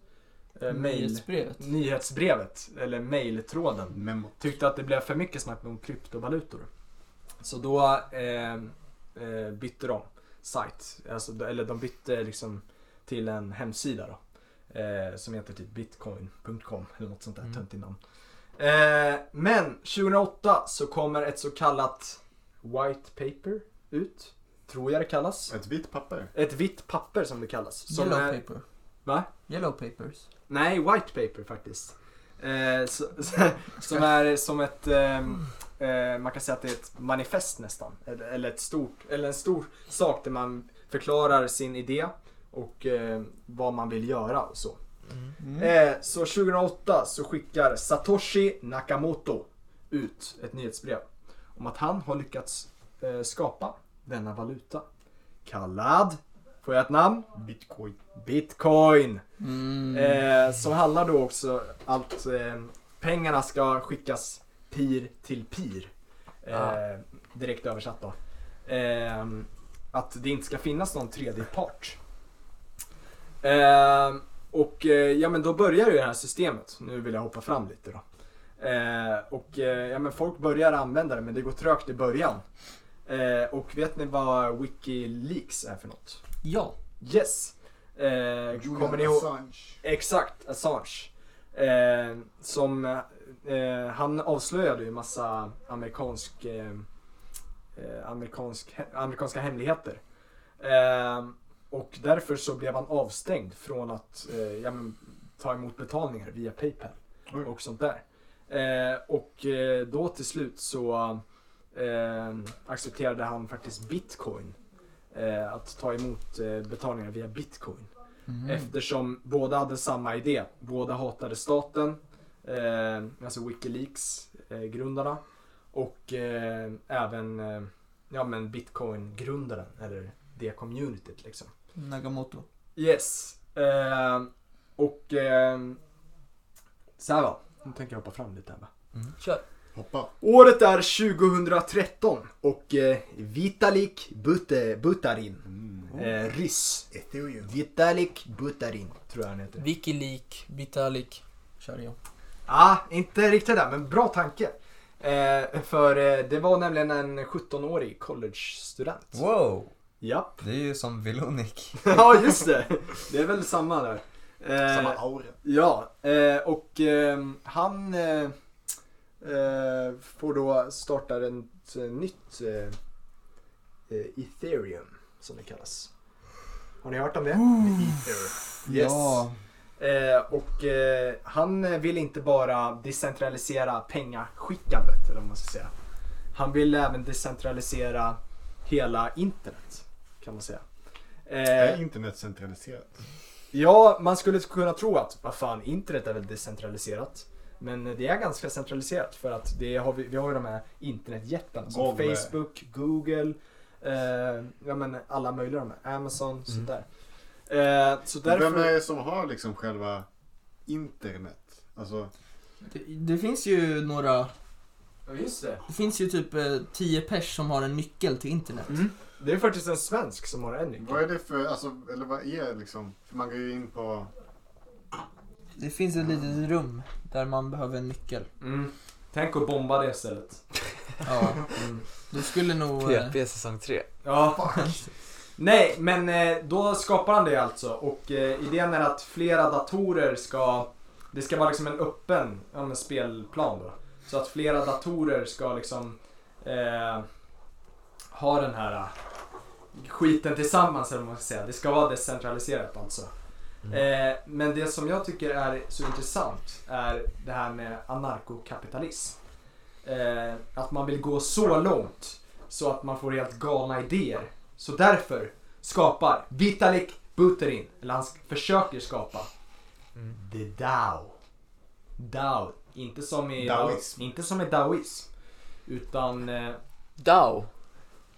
Eh, mail, Nyhetsbrevet. nyhetsbrevet, eller mailtråden Memo. tyckte att det blev för mycket snack om kryptovalutor. Så då eh, eh, bytte de sajt, alltså, eller de bytte liksom till en hemsida då. Eh, som heter typ bitcoin.com eller något sånt där Mm. töntigt namn. Eh, men 2008 så kommer ett så kallat White Paper ut. Tror jag det kallas. Ett vitt papper. Ett vitt papper som det kallas. Som Yellow är, paper. Va? Yellow papers. Nej, White Paper faktiskt. Eh, så, som är som ett, ehm, eh, man kan säga att det är ett manifest nästan. Eller, eller, ett stort, eller en stor sak där man förklarar sin idé och eh, vad man vill göra och så. Eh, så 2008 så skickar Satoshi Nakamoto ut ett nyhetsbrev om att han har lyckats eh, skapa denna valuta. Kallad, får jag ett namn? Bitcoin. Bitcoin. Mm. Eh, som handlar då också att eh, pengarna ska skickas pir till pir. Eh, Ah. Direkt översatt då. Eh, att det inte ska finnas någon tredje part. Eh, och eh, ja men då börjar ju det här systemet. Nu vill jag hoppa fram lite då. Eh, och eh, ja men folk börjar använda det men det går trögt i början. Eh, och vet ni vad Wikileaks är för något? Ja. Yes. Eh, kommer ni ihåg? Assange. Exakt, Assange. Eh, som, eh, han avslöjade ju massa amerikansk, eh, eh, amerikansk, he- amerikanska hemligheter. Eh, och därför så blev han avstängd från att eh, ja, men, ta emot betalningar via Paypal Oj. och sånt där. Eh, och då till slut så eh, accepterade han faktiskt bitcoin. Eh, att ta emot eh, betalningar via bitcoin. Mm. Eftersom båda hade samma idé. Båda hatade staten, eh, alltså Wikileaks eh, grundarna och eh, även eh, ja, men bitcoin-grundaren, eller det communityt liksom. Nagamoto. Yes. Eh, och eh, så här va. Nu tänker jag hoppa fram lite här va. Kör. Hoppa. Året är 2013 och eh, Vitalik Bute, Butarin, eh, ryss. Ethereum. Vitalik Butarin tror jag han heter. Wikileak, Vitalik. Kör jag. ah, inte riktigt där, men bra tanke. Eh, för eh, det var nämligen en 17-årig college-student. Wow! Japp. Det är ju som Vilonik. ja, just det. Det är väl samma där. Eh, Samma aura. Ja, eh, och eh, han eh, får då starta ett eh, nytt eh, eh, Ethereum, som det kallas. Har ni hört om det? Ethereum. Yes. Ja. Eh, och eh, han vill inte bara decentralisera pengaskickandet, eller vad man ska säga. Han vill även decentralisera hela internet, kan man säga. Är Eh, internet centraliserat? Ja, man skulle kunna tro att, vad fan, internet är väl decentraliserat. Men det är ganska centraliserat för att det har vi, vi har ju de här internetjättarna som Google. Facebook, Google, eh, ja men alla möjliga de här, Amazon, sånt där. Eh, så Vem därför... är det som har liksom själva internet? Alltså, Det, det finns ju några, Ja, just det. det finns ju typ eh, 10 pers som har en nyckel till internet. Mm. Det är faktiskt en svensk som har en nyckel. vad är det för, alltså, eller vad är liksom? För man går ju in på, Det finns ett litet rum där man behöver en nyckel. Mm. Tänk att bomba det istället. Ja. Mm. Du skulle nog... eh, PP säsong 3. Ja. Nej, men eh, då skapar han det alltså och eh, idén är att flera datorer ska, det ska vara liksom en öppen ja, spelplan då. Så att flera datorer ska liksom eh, ha den här eh, skiten tillsammans eller vad man ska säga. Det ska vara decentraliserat alltså. Eh, men det som jag tycker är så intressant är det här med anarkokapitalism. Eh, att man vill gå så långt så att man får helt galna idéer. Så därför skapar Vitalik Buterin, eller han försöker skapa, The Dao. Dao. Inte som i Daoism. Inte som i Daoism. Utan... Eh, Dow.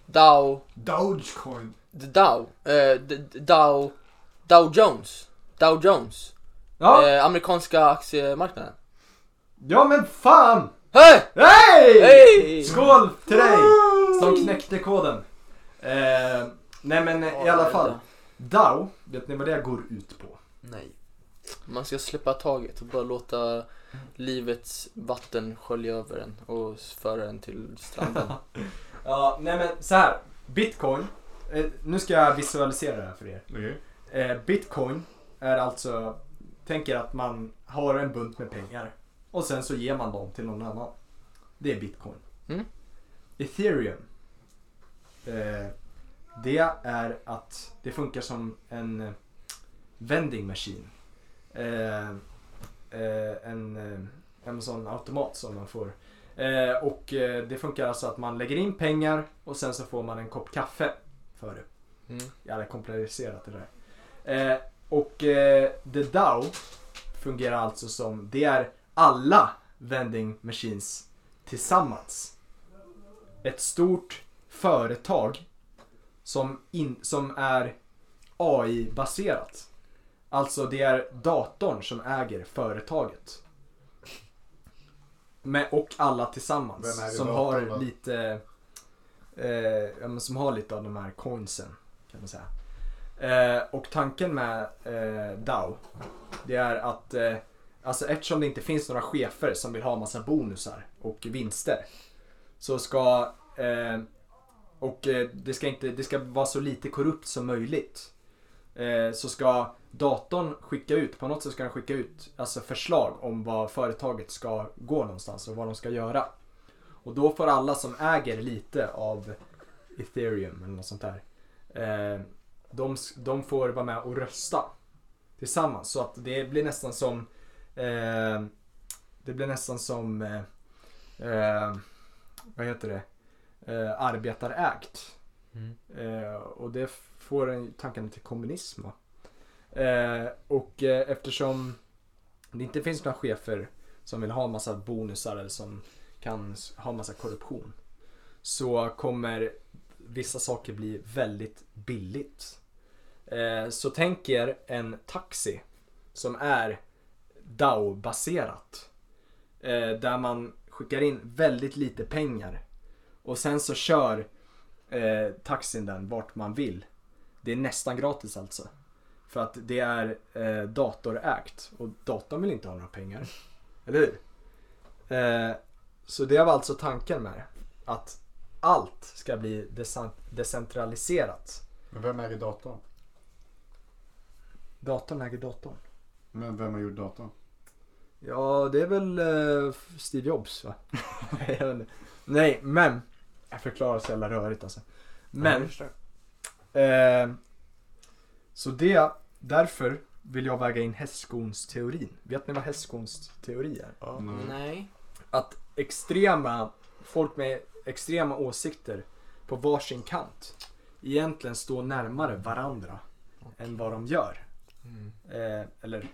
Dow. Dogecoin. The Dow. Eh, D- D- Dow. Dow Jones. Dow Jones. ja, Eh, amerikanska aktiemarknaden. ja men fan! Hej! Hej! Hej! Skål till dig! Som knäckte koden. Eh, nej men i alla fall. DAO, vet ni vad det går ut på? Nej. Man ska släppa taget och bara låta livets vatten skölja över en och föra en till stranden. Ja, nej men så här. Bitcoin. Eh, nu ska jag visualisera det här för er. Okej. Eh, Bitcoin är alltså, tänker att man har en bunt med pengar. Och sen så ger man dem till någon annan. Det är bitcoin. Mm. Ethereum. Eh, det är att det funkar som en eh, vending machine. Eh, eh, en, eh, en sån automat som man får. Och det funkar alltså att man lägger in pengar och sen så får man en kopp kaffe för det. Mm. Jävla komplicerat det där. Och eh, The DAO fungerar alltså som, det är alla vending machines tillsammans. Ett stort företag som, in, som är AI-baserat. Alltså det är datorn som äger företaget. Med, och alla tillsammans. Som har lite eh, ja, som har lite av de här coinsen kan man säga. Eh, och tanken med eh, DAO det är att eh, alltså eftersom det inte finns några chefer som vill ha massa bonusar och vinster så ska eh, och eh, det ska inte det ska vara så lite korrupt som möjligt. Eh, så ska datorn skicka ut, på något sätt ska den skicka ut alltså förslag om vad företaget ska gå någonstans och vad de ska göra. Och då får alla som äger lite av ethereum eller något sånt där. Eh, de, de får vara med och rösta tillsammans. Så att det blir nästan som eh, Det blir nästan som eh, eh, Vad heter det? Eh, arbetarägt. Mm. Eh, och det får en tanken till kommunism. Eh, och eftersom det inte finns några chefer som vill ha massa bonusar eller som kan ha massa korruption. Så kommer vissa saker bli väldigt billigt. Eh, så tänk er en taxi som är DAO-baserat. Eh, där man skickar in väldigt lite pengar. Och sen så kör eh, taxin den vart man vill. Det är nästan gratis alltså. För att det är eh, datorägt och datorn vill inte ha några pengar. Eller hur? Eh, så det var alltså tanken med det. Att allt ska bli decent decentraliserat. Men vem äger datorn? Datorn äger datorn. Men vem har gjort datorn? Ja, det är väl eh, Steve Jobs va? Jag vet inte. Nej, men. Jag förklarar så jävla rörigt alltså. Men. Eh, så det, därför vill jag väga in hästskons-teorin. Vet ni vad hästskons-teori är? Nej. Nej. Att extrema, folk med extrema åsikter på varsin kant egentligen står närmare varandra än vad de gör. Mm. Eh, eller,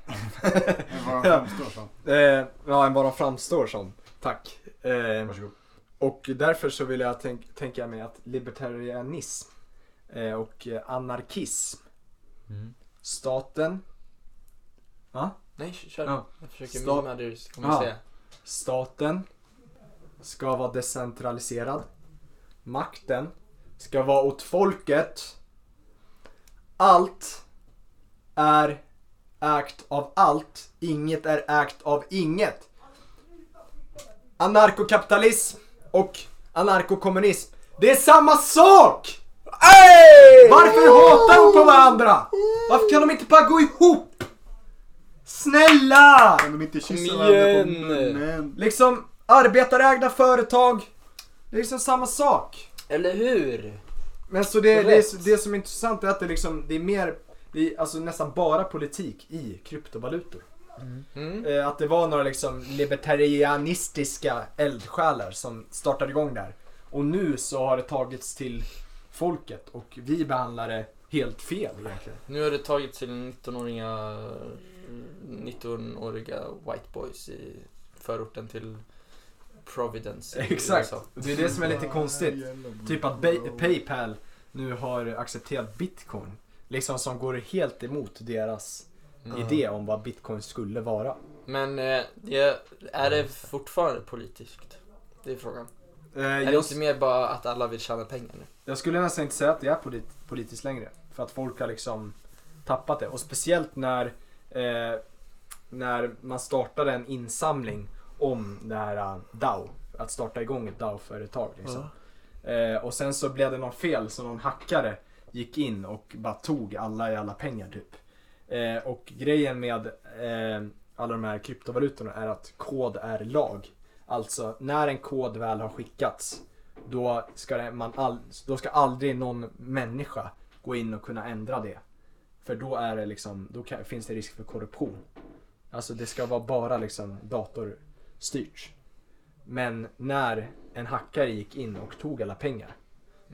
vad de framstår som. eh, ja, än vad de framstår som. Tack. Eh, Varsågod. och därför så vill jag tänk, tänka mig att libertarianism eh, och anarkism, Mm. staten, va? Nej, kör. Ja. Jag försöker Stopp. mima det du kommer Ja. säga. Staten ska vara decentraliserad. Makten ska vara åt folket. Allt är ägt av allt. Inget är ägt av inget. Anarkokapitalism och anarkokommunism. Det är samma sak! Varför hatar de på varandra? Varför kan de inte bara gå ihop? Snälla! Kan de inte kyssa varandra på munnen? Liksom arbetarägda företag. Det är liksom samma sak. Eller hur? Men så det, det, det som är intressant är att det liksom, det är mer, det är alltså nästan bara politik i kryptovalutor. Mm. Eh, att det var några liksom libertarianistiska eldsjälar som startade igång där. Och nu så har det tagits till folket och vi behandlar det helt fel egentligen. Nu har det tagit till 19-åriga 19-åriga white boys i förorten till Providence Exakt. Det är det som är lite konstigt. Typ att Paypal nu har accepterat bitcoin. Liksom som går helt emot deras Mm. idé om vad bitcoin skulle vara. Men eh, det, är det fortfarande politiskt? Det är frågan. Eh, Är det inte mer bara att alla vill tjäna pengar nu? jag skulle nästan inte säga att det är polit- politiskt längre. För att folk har liksom tappat det. Och speciellt när, eh, när man startade en insamling om det här eh, DAO. Att starta igång ett DAO-företag. Liksom. Eh, och sen så blev det någon fel så någon hackare gick in och bara tog alla jävla pengar typ. Eh, och grejen med eh, alla de här kryptovalutorna är att kod är lag. Alltså när en kod väl har skickats då ska, det, man all, då ska aldrig någon människa gå in och kunna ändra det. För då är det liksom, då kan, finns det risk för korruption. Alltså det ska vara bara liksom datorstyrt. Men när en hackare gick in och tog alla pengar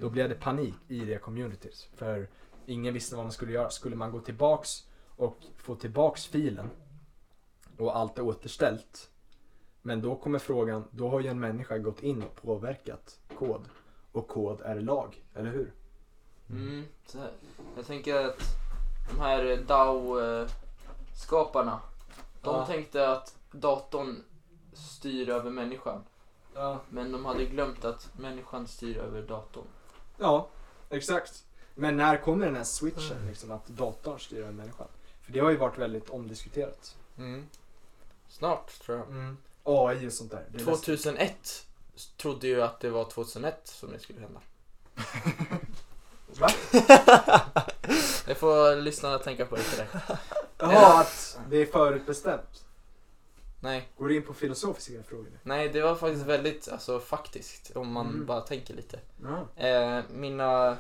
då blev det panik i det communityt. För ingen visste vad man skulle göra. Skulle man gå tillbaks och få tillbaks filen och allt är återställt. Men då kommer frågan, då har ju en människa gått in och påverkat kod. Och kod är lag, eller hur? Mm, så här. Jag tänker att de här DAO-skaparna, de Ja. tänkte att datorn styr över människan. Ja. Men de hade glömt att människan styr över datorn. Ja, exakt. Men när kommer den här switchen liksom att datorn styr över människan? För det har ju varit väldigt omdiskuterat. Mm. Snart tror jag. AI och sånt där. Det är nästan- 2001 trodde ju att det var 2001 som det skulle hända. Va? Det får lyssnarna tänka på lite. Jaha, att det är förutbestämt. Nej, Går du in på filosofiska frågor nej det var faktiskt väldigt alltså, faktiskt om man Mm. bara tänker lite. Ja. Eh, mina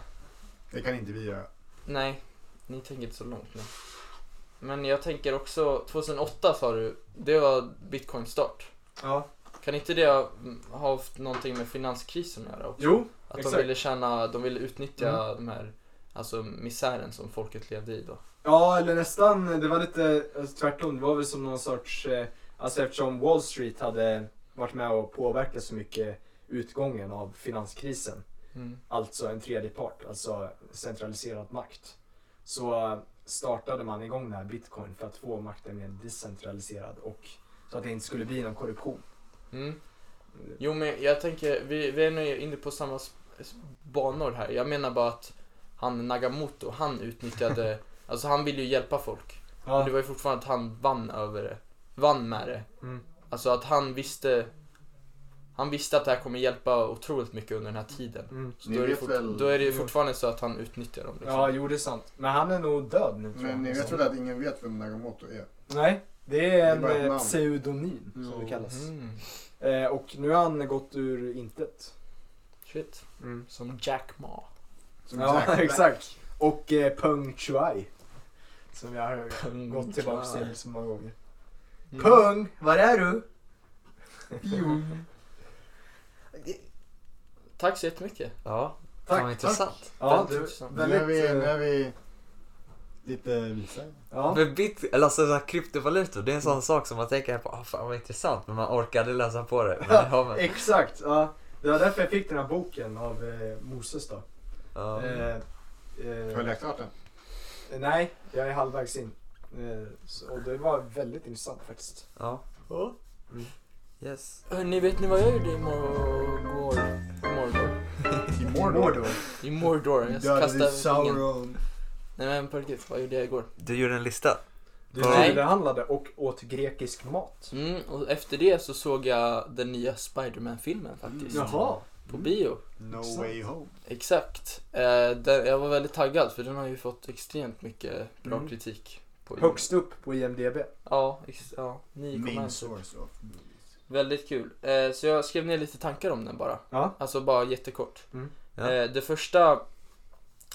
Det kan inte vi göra. Nej, ni tänker inte så långt nu. Men jag tänker också, 2008 sa du, det var bitcoin start. Ja. Kan inte det ha ha haft någonting med finanskrisen att göra också? Jo, Att exakt. de ville tjäna, de ville utnyttja de här, alltså misären som folket levde i då. Ja, eller nästan. Det var lite alltså, tvärtom. Det var väl som någon sorts... Eh, alltså eftersom Wall Street hade varit med och påverkat så mycket utgången av finanskrisen. Mm. Alltså en tredje part, alltså centraliserad makt. Så eh, startade man igång den här bitcoin för att få makten mer decentraliserad och så att det inte skulle bli någon korruption. Mm. Jo men jag tänker, vi, vi är nu inne på samma banor här. Jag menar bara att han Nagamoto, han utnyttjade, alltså han ville ju hjälpa folk. Men det var ju fortfarande att han vann över det. Vann med det. Mm. Alltså att han visste Han visste att det här kommer hjälpa otroligt mycket under den här tiden. Mm. Så då är, fort, väl- då är det fortfarande så att han utnyttjar dem. Liksom. Ja, jo det är sant. Men han är nog död nu tror jag. Men ni vet Så- väl att ingen vet vem Nagamoto är? Nej, det är en Det är eh, pseudonym som Jo. det kallas. Mm. Eh, och nu har han gått ur intet. Shit. Som Jack Ma. Som Ja, Jack exakt. Och eh, Peng Shuai. Som jag har gått tillbaka till så många gånger. Mm. Pung, var är du? Tack så jättemycket. Ja, Tack, fan intressant. Ja, du, intressant. Nu är vi, nu eh, är vi lite visare. Ja. Men bit, eller alltså så här, kryptovalutor, det är en sån sak som man tänker på, ah, fan vad intressant, men man orkar aldrig läsa på det. Men har man. Exakt, ja. Det var därför jag fick den här boken av eh, Moses då. Ja. Eh, Har eh, du läst klart den? nej, jag är halvvägs in. Eh, så, och det var väldigt intressant faktiskt. ja. Mm. Yes. Hörni, vet ni vad jag gjorde i Mordor? I Mordor? I Mordor? I Mordor. Jag kastade. Sauron. Nej men på riktigt, vad gjorde jag igår? Du gjorde en lista. Du Nej. behandlade och åt grekisk mat. Mm, och efter det så såg jag den nya Spider-Man-filmen faktiskt. Jaha. På bio. No Exakt. way home. Exakt. Eh, den, jag var väldigt taggad för den har ju fått extremt mycket bra Mm. kritik. På Högst upp på IMDB. Ja, ja 9,1. Main typ. source of movies. Väldigt kul. Eh, så jag skrev ner lite tankar om den bara. Ja. Alltså bara jättekort. Mm. Ja. Eh, det första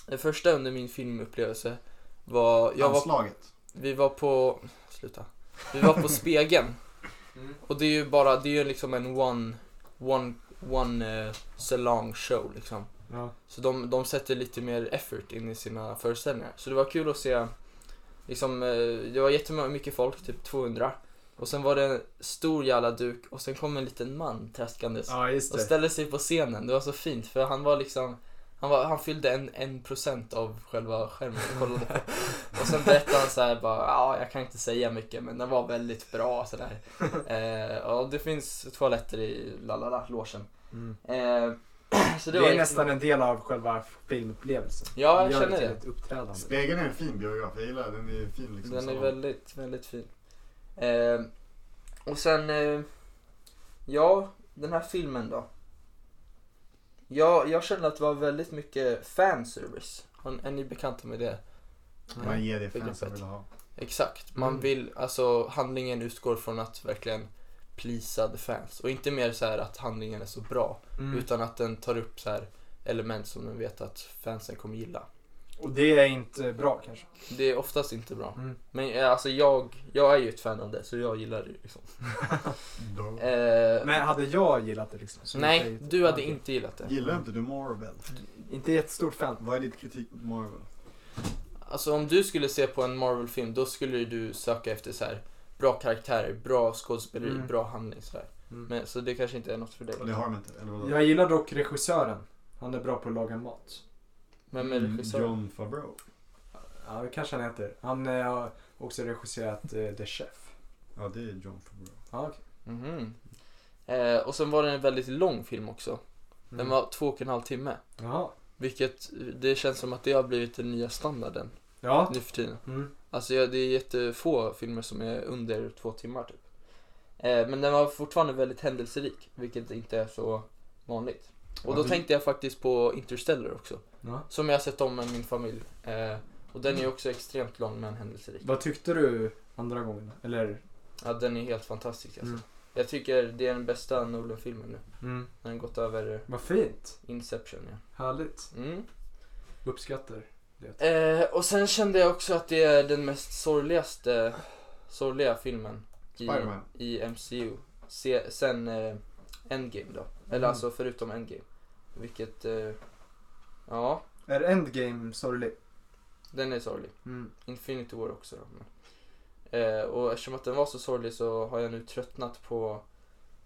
Det första under min filmupplevelse var, jag var, Anslaget. vi var på, sluta. Vi var på Spegeln. Mm. Och det är ju bara, det är ju liksom en one, one, one uh, salong show liksom. Ja. Så de, de sätter lite mer effort in i sina föreställningar. Så det var kul att se, liksom, eh, det var jättemycket folk, typ 200. Och sen var det en stor jävla duk och sen kom en liten man traskandes ja, och ställde sig på scenen. Det var så fint för han var liksom han, var, han fyllde en, en procent av själva skärmen jag kollade på. Och sen berättade han så här bara, ja jag kan inte säga mycket men den var väldigt bra sådär. Eh, och det finns toaletter i lalala, logen. Mm. Eh, Det, det, var är nästan en del av själva filmupplevelsen. Ja, jag Gör känner det. ett uppträdande. Spegeln är en fin biograf, jag gillar den. Den är fin liksom. Den är väldigt, väldigt fin. Eh, och sen, eh, ja, den här filmen då. Ja, jag kände att det var väldigt mycket fanservice. Är ni bekanta med det? Man ger det fansen vill ha. Exakt. Man Mm. vill, alltså handlingen utgår från att verkligen plisa the fans. Och inte mer så här att handlingen är så bra. Mm. Utan att den tar upp så här element som den vet att fansen kommer gilla. Och det är inte bra kanske. Det är oftast inte bra. Mm. Men eh, alltså jag, jag är ju ett fan av det så jag gillar det liksom. Eh, Men hade jag gillat det liksom? så nej, ju- du hade Okej. inte gillat det. Gillar inte du Marvel? Inte jättestort fan. Vad är ditt kritik mot Marvel? Alltså om du skulle se på en Marvel-film då skulle du söka efter så här bra karaktärer, bra skådespeleri, Mm. bra handling sådär. Mm. Men, så det kanske inte är något för dig. Det har de inte, eller vadå? Jag gillar dock regissören. Han är bra på att laga mat. Men med Mm, regissör. John Favreau. Ja, det kanske han heter. Han eh, har också regisserat eh, The Chef. Ja, det är John Favreau. Ja, okej. Mhm. Eh, och sen var det en väldigt lång film också. Den Mm. var två och en halv timme. Jaha. Vilket, det känns som att det har blivit den nya standarden Ja. nu för tiden. Mm. Alltså ja, det är jättefå filmer som är under två timmar typ. Eh, men den var fortfarande väldigt händelserik, vilket inte är så vanligt. Och då Ja, tänkte jag faktiskt på Interstellar också. Ja. Som jag har sett om med min familj. Eh, och den är ju också extremt lång men händelserik. Vad tyckte du andra gången? Eller? Ja, den är helt fantastisk alltså. Mm. Jag tycker det är den bästa Nolan-filmen nu. Mm. Den har gått över Vad fint. Inception ja. Härligt. Mm. Uppskattar. Eh, och sen kände jag också att det är den mest sorgligaste, sorgliga filmen i, Spiderman. i MCU. Se, sen eh, Endgame då. Eller Mm. alltså förutom Endgame. Vilket, eh, ja, Är Endgame sorglig? den är sorglig. Mm. Infinity War också då. Men, eh, och eftersom att den var så sorglig så har jag nu tröttnat på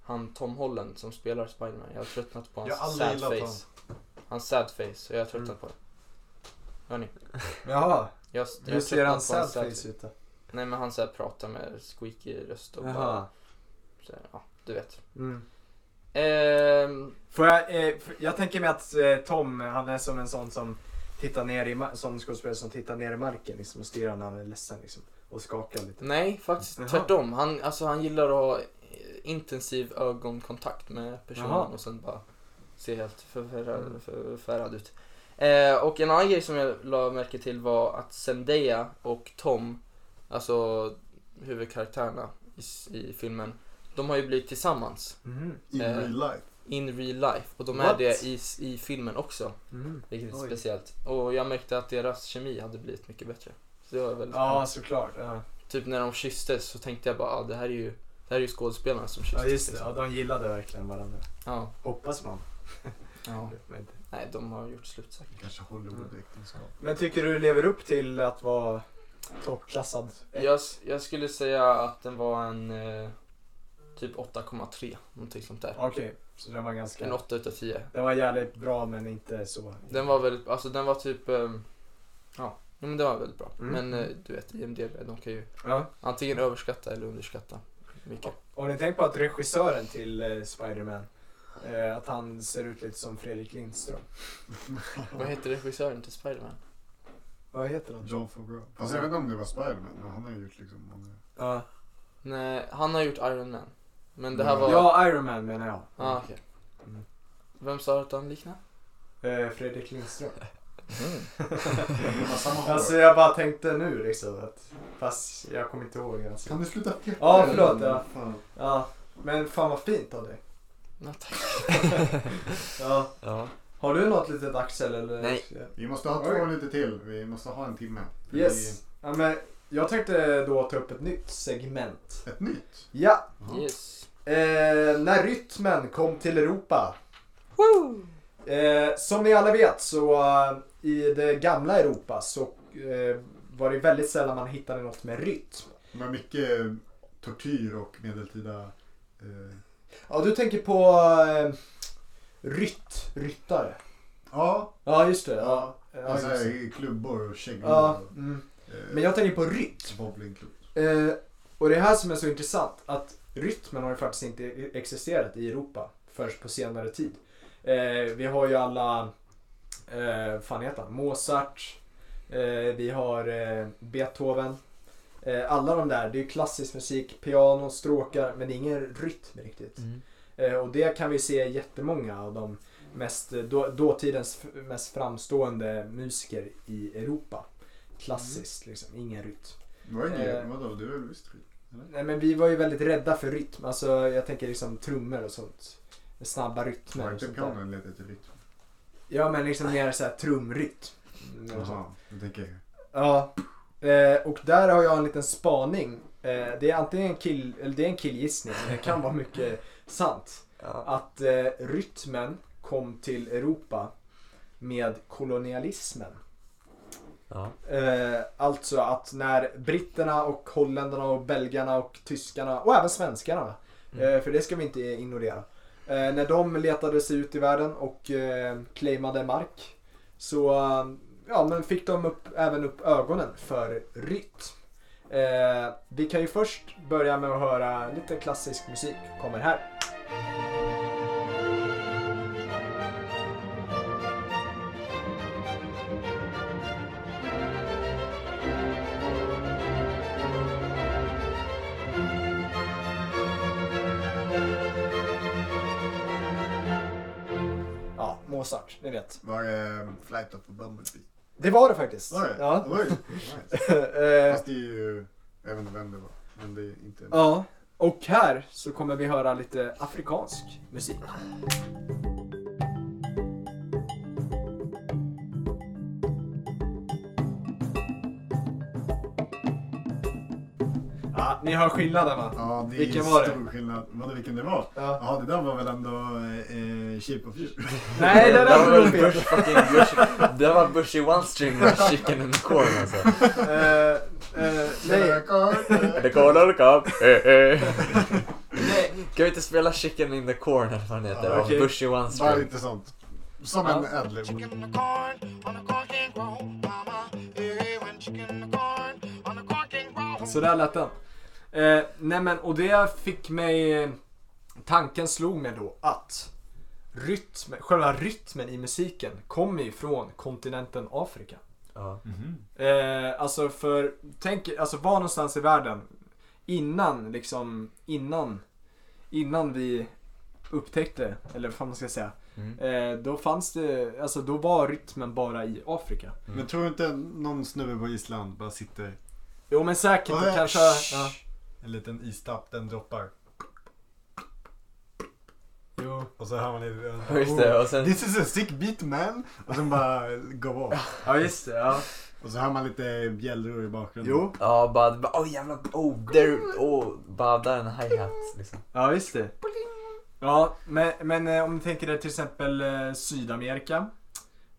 han Tom Holland som spelar Spiderman. Jag har tröttnat på Jag har hans aldrig sad gillat face. Hans sad face, så jag har tröttnat Mm. på det. Hör ni? Jaha. Jag, jag Hur ser han på hans sad face ut då? Nej men han så här pratar med squeaky röst och bara, Jaha. så här, ja du vet. Mm. Ehm, Får jag, eh, f- jag tänker mig att eh, Tom, han är som en sån som tittar ner i ma- sån skådespelare som tittar ner i marken liksom, och stirrar när han är ledsen liksom, och skakar lite. nej faktiskt Jaha. tvärtom. Han, alltså, han gillar att ha eh, intensiv ögonkontakt med personen Jaha. och sen bara se helt förfärad, Mm. förfärad ut. Eh, och en annan grej som jag la märke till var att Zendaya och Tom, alltså huvudkaraktärerna i, i filmen, de har ju blivit tillsammans Mhm. In Eh, real life. in real life och de är What? det i, i filmen också. Mhm. Vilket är Oj. speciellt. Och jag märkte att deras kemi hade blivit mycket bättre. Så det var väldigt Ja, skönt. såklart. Ja. Typ när de kysstes så tänkte jag bara, ah, det här är ju, det här är ju skådespelarna som kysstes. ja, just det. liksom. Ja, de gillade verkligen varandra. Ja, Hoppas man. ja. Nej, de har gjort slut säkert. Kanske Hollywood-äktenskap. men tycker du lever upp till att vara toppklassad? Jag, jag skulle säga att den var en eh, typ 8,3. Någonting sånt där. Okej, så den var ganska... En 8 utav 10. Den var jävligt bra men inte så. Den var väldigt, alltså den var typ, ehm, ja, jo, men den var väldigt bra. Mm. Men eh, du vet, IMDB, de kan ju Ja. antingen överskatta eller underskatta mycket. Har ni tänkt på att regissören till eh, Spiderman, eh, att han ser ut lite som Fredrik Lindström? Vad heter regissören till Spiderman? Vad heter han? John Favreau. Fast jag vet inte om det var Spiderman, men han har ju gjort liksom många... Ja, Nej, han har gjort Iron Man. Men det här var... ja Iron Man menar jag. Ah, okej. Mm. Vem sa att han liknar? Eh, Fredrik Lindström. Ja, hår. Alltså jag bara tänkte nu liksom att, fast jag kommer inte ihåg alltså. Kan du sluta peta? Ja, förlåt, ja. Ja, men fan vad fint av dig. Ja, tack. Ja. Ja. Har du något litet Axel eller? Nej. Vi måste ha två lite till. Vi måste ha en timme. Vi- Yes. Ja, men jag tänkte då ta upp ett nytt segment. Ett nytt. Ja, Yes. eh, när rytmen kom till Europa. Eh, som ni alla vet så eh, i det gamla Europa så eh, var det väldigt sällan man hittade något med rytm. Med mycket tortyr och medeltida... Eh, Ja, du tänker på eh, rytt, ryttare. ja, Ja, just det. ja. Ja, alltså, just det. i klubbor och käglor. ja och, mm. eh, Men jag tänker på rytm. Bowlingklubb. Eh, och det här som är så intressant att rytmen har ju faktiskt inte existerat i Europa förrän på senare tid. Eh, vi har ju alla, eh, fan heter han? Mozart, eh, vi har eh, Beethoven. Eh, alla de där, det är klassisk musik, piano, stråkar, men det är ingen rytm riktigt. Mm. Eh, och det kan vi se jättemånga av de mest, då, dåtidens mest framstående musiker i Europa. Klassiskt liksom, ingen rytm. Var det inget, Eh. vadå? Det var väl visst skit? Nej men vi var ju väldigt rädda för rytm. Alltså jag tänker liksom trummor och sånt. Snabba rytmer Var och inte sånt där. pianon lite till rytm? Ja men liksom mer såhär trumrytm. Mm. Jaha, jag tänker... Ja. Eh, och där har jag en liten spaning. Eh, det är antingen en kill, eller det är en killgissning, men det kan vara mycket sant. Ja. Att eh, rytmen kom till Europa med kolonialismen. Ja. Eh, alltså att när britterna och holländarna och belgarna och tyskarna och även svenskarna, eh, för det ska vi inte ignorera. När de letade sig ut i världen och eh, claimade mark så ja, men fick de upp, även upp ögonen för rytm. Eh, vi kan ju först börja med att höra lite klassisk musik. Kommer här. Ja, Mozart, ni vet. Var det eh, Flight of the Bumblebee? Det var det faktiskt. Var det? Ja. Oj, nice. Eh, Fast det är ju... Jag vet inte vem det var. Men det är inte... Ja, och här så kommer vi höra lite afrikansk musik. Ja, ni hör skillnaden va? Ja, det är Vilken var det? stor skillnad. Vadå, vilken det var? Ja. Ja, det där var väl ändå eh, Shape of You? Nej, det det där var. Bush fucking Bush. Det var Bushy One String med Chicken in the Corn alltså. Eh, eh, nej, The corner cup. Eh, eh. nej. Kan vi inte spela Chicken in the Corn eller vad den heter? Ja, av okej. Bushy One Bara String. lite sånt. Som Ja. en adlib. Can't grow. Så där lät den. Eh, nej men, och det fick mig... eh, Tanken slog mig då att rytm, själva rytmen i musiken kommer ju från kontinenten Afrika. Ja. Eh, alltså för, tänk, alltså var någonstans i världen innan liksom, innan, innan vi upptäckte, eller vad man ska säga, Mm. eh, då fanns det, alltså då var rytmen bara i Afrika. Men tror du inte någon snubbe på Island bara sitter... Jo men säkert, Vad är- kanske, ja. En liten istapp, den droppar. Jo. Och så hör man lite... Ja, Just det, och sen... This is a sick beat man! Och sen bara go off. Ja just det, ja. Och så hör man lite bjällror i bakgrunden. Jo. Ja, bara, bara oh jävlar, oh, there, oh, bara där en hi-hat liksom. Ja, just det. Ja, men, men eh, om ni tänker er till exempel eh, Sydamerika.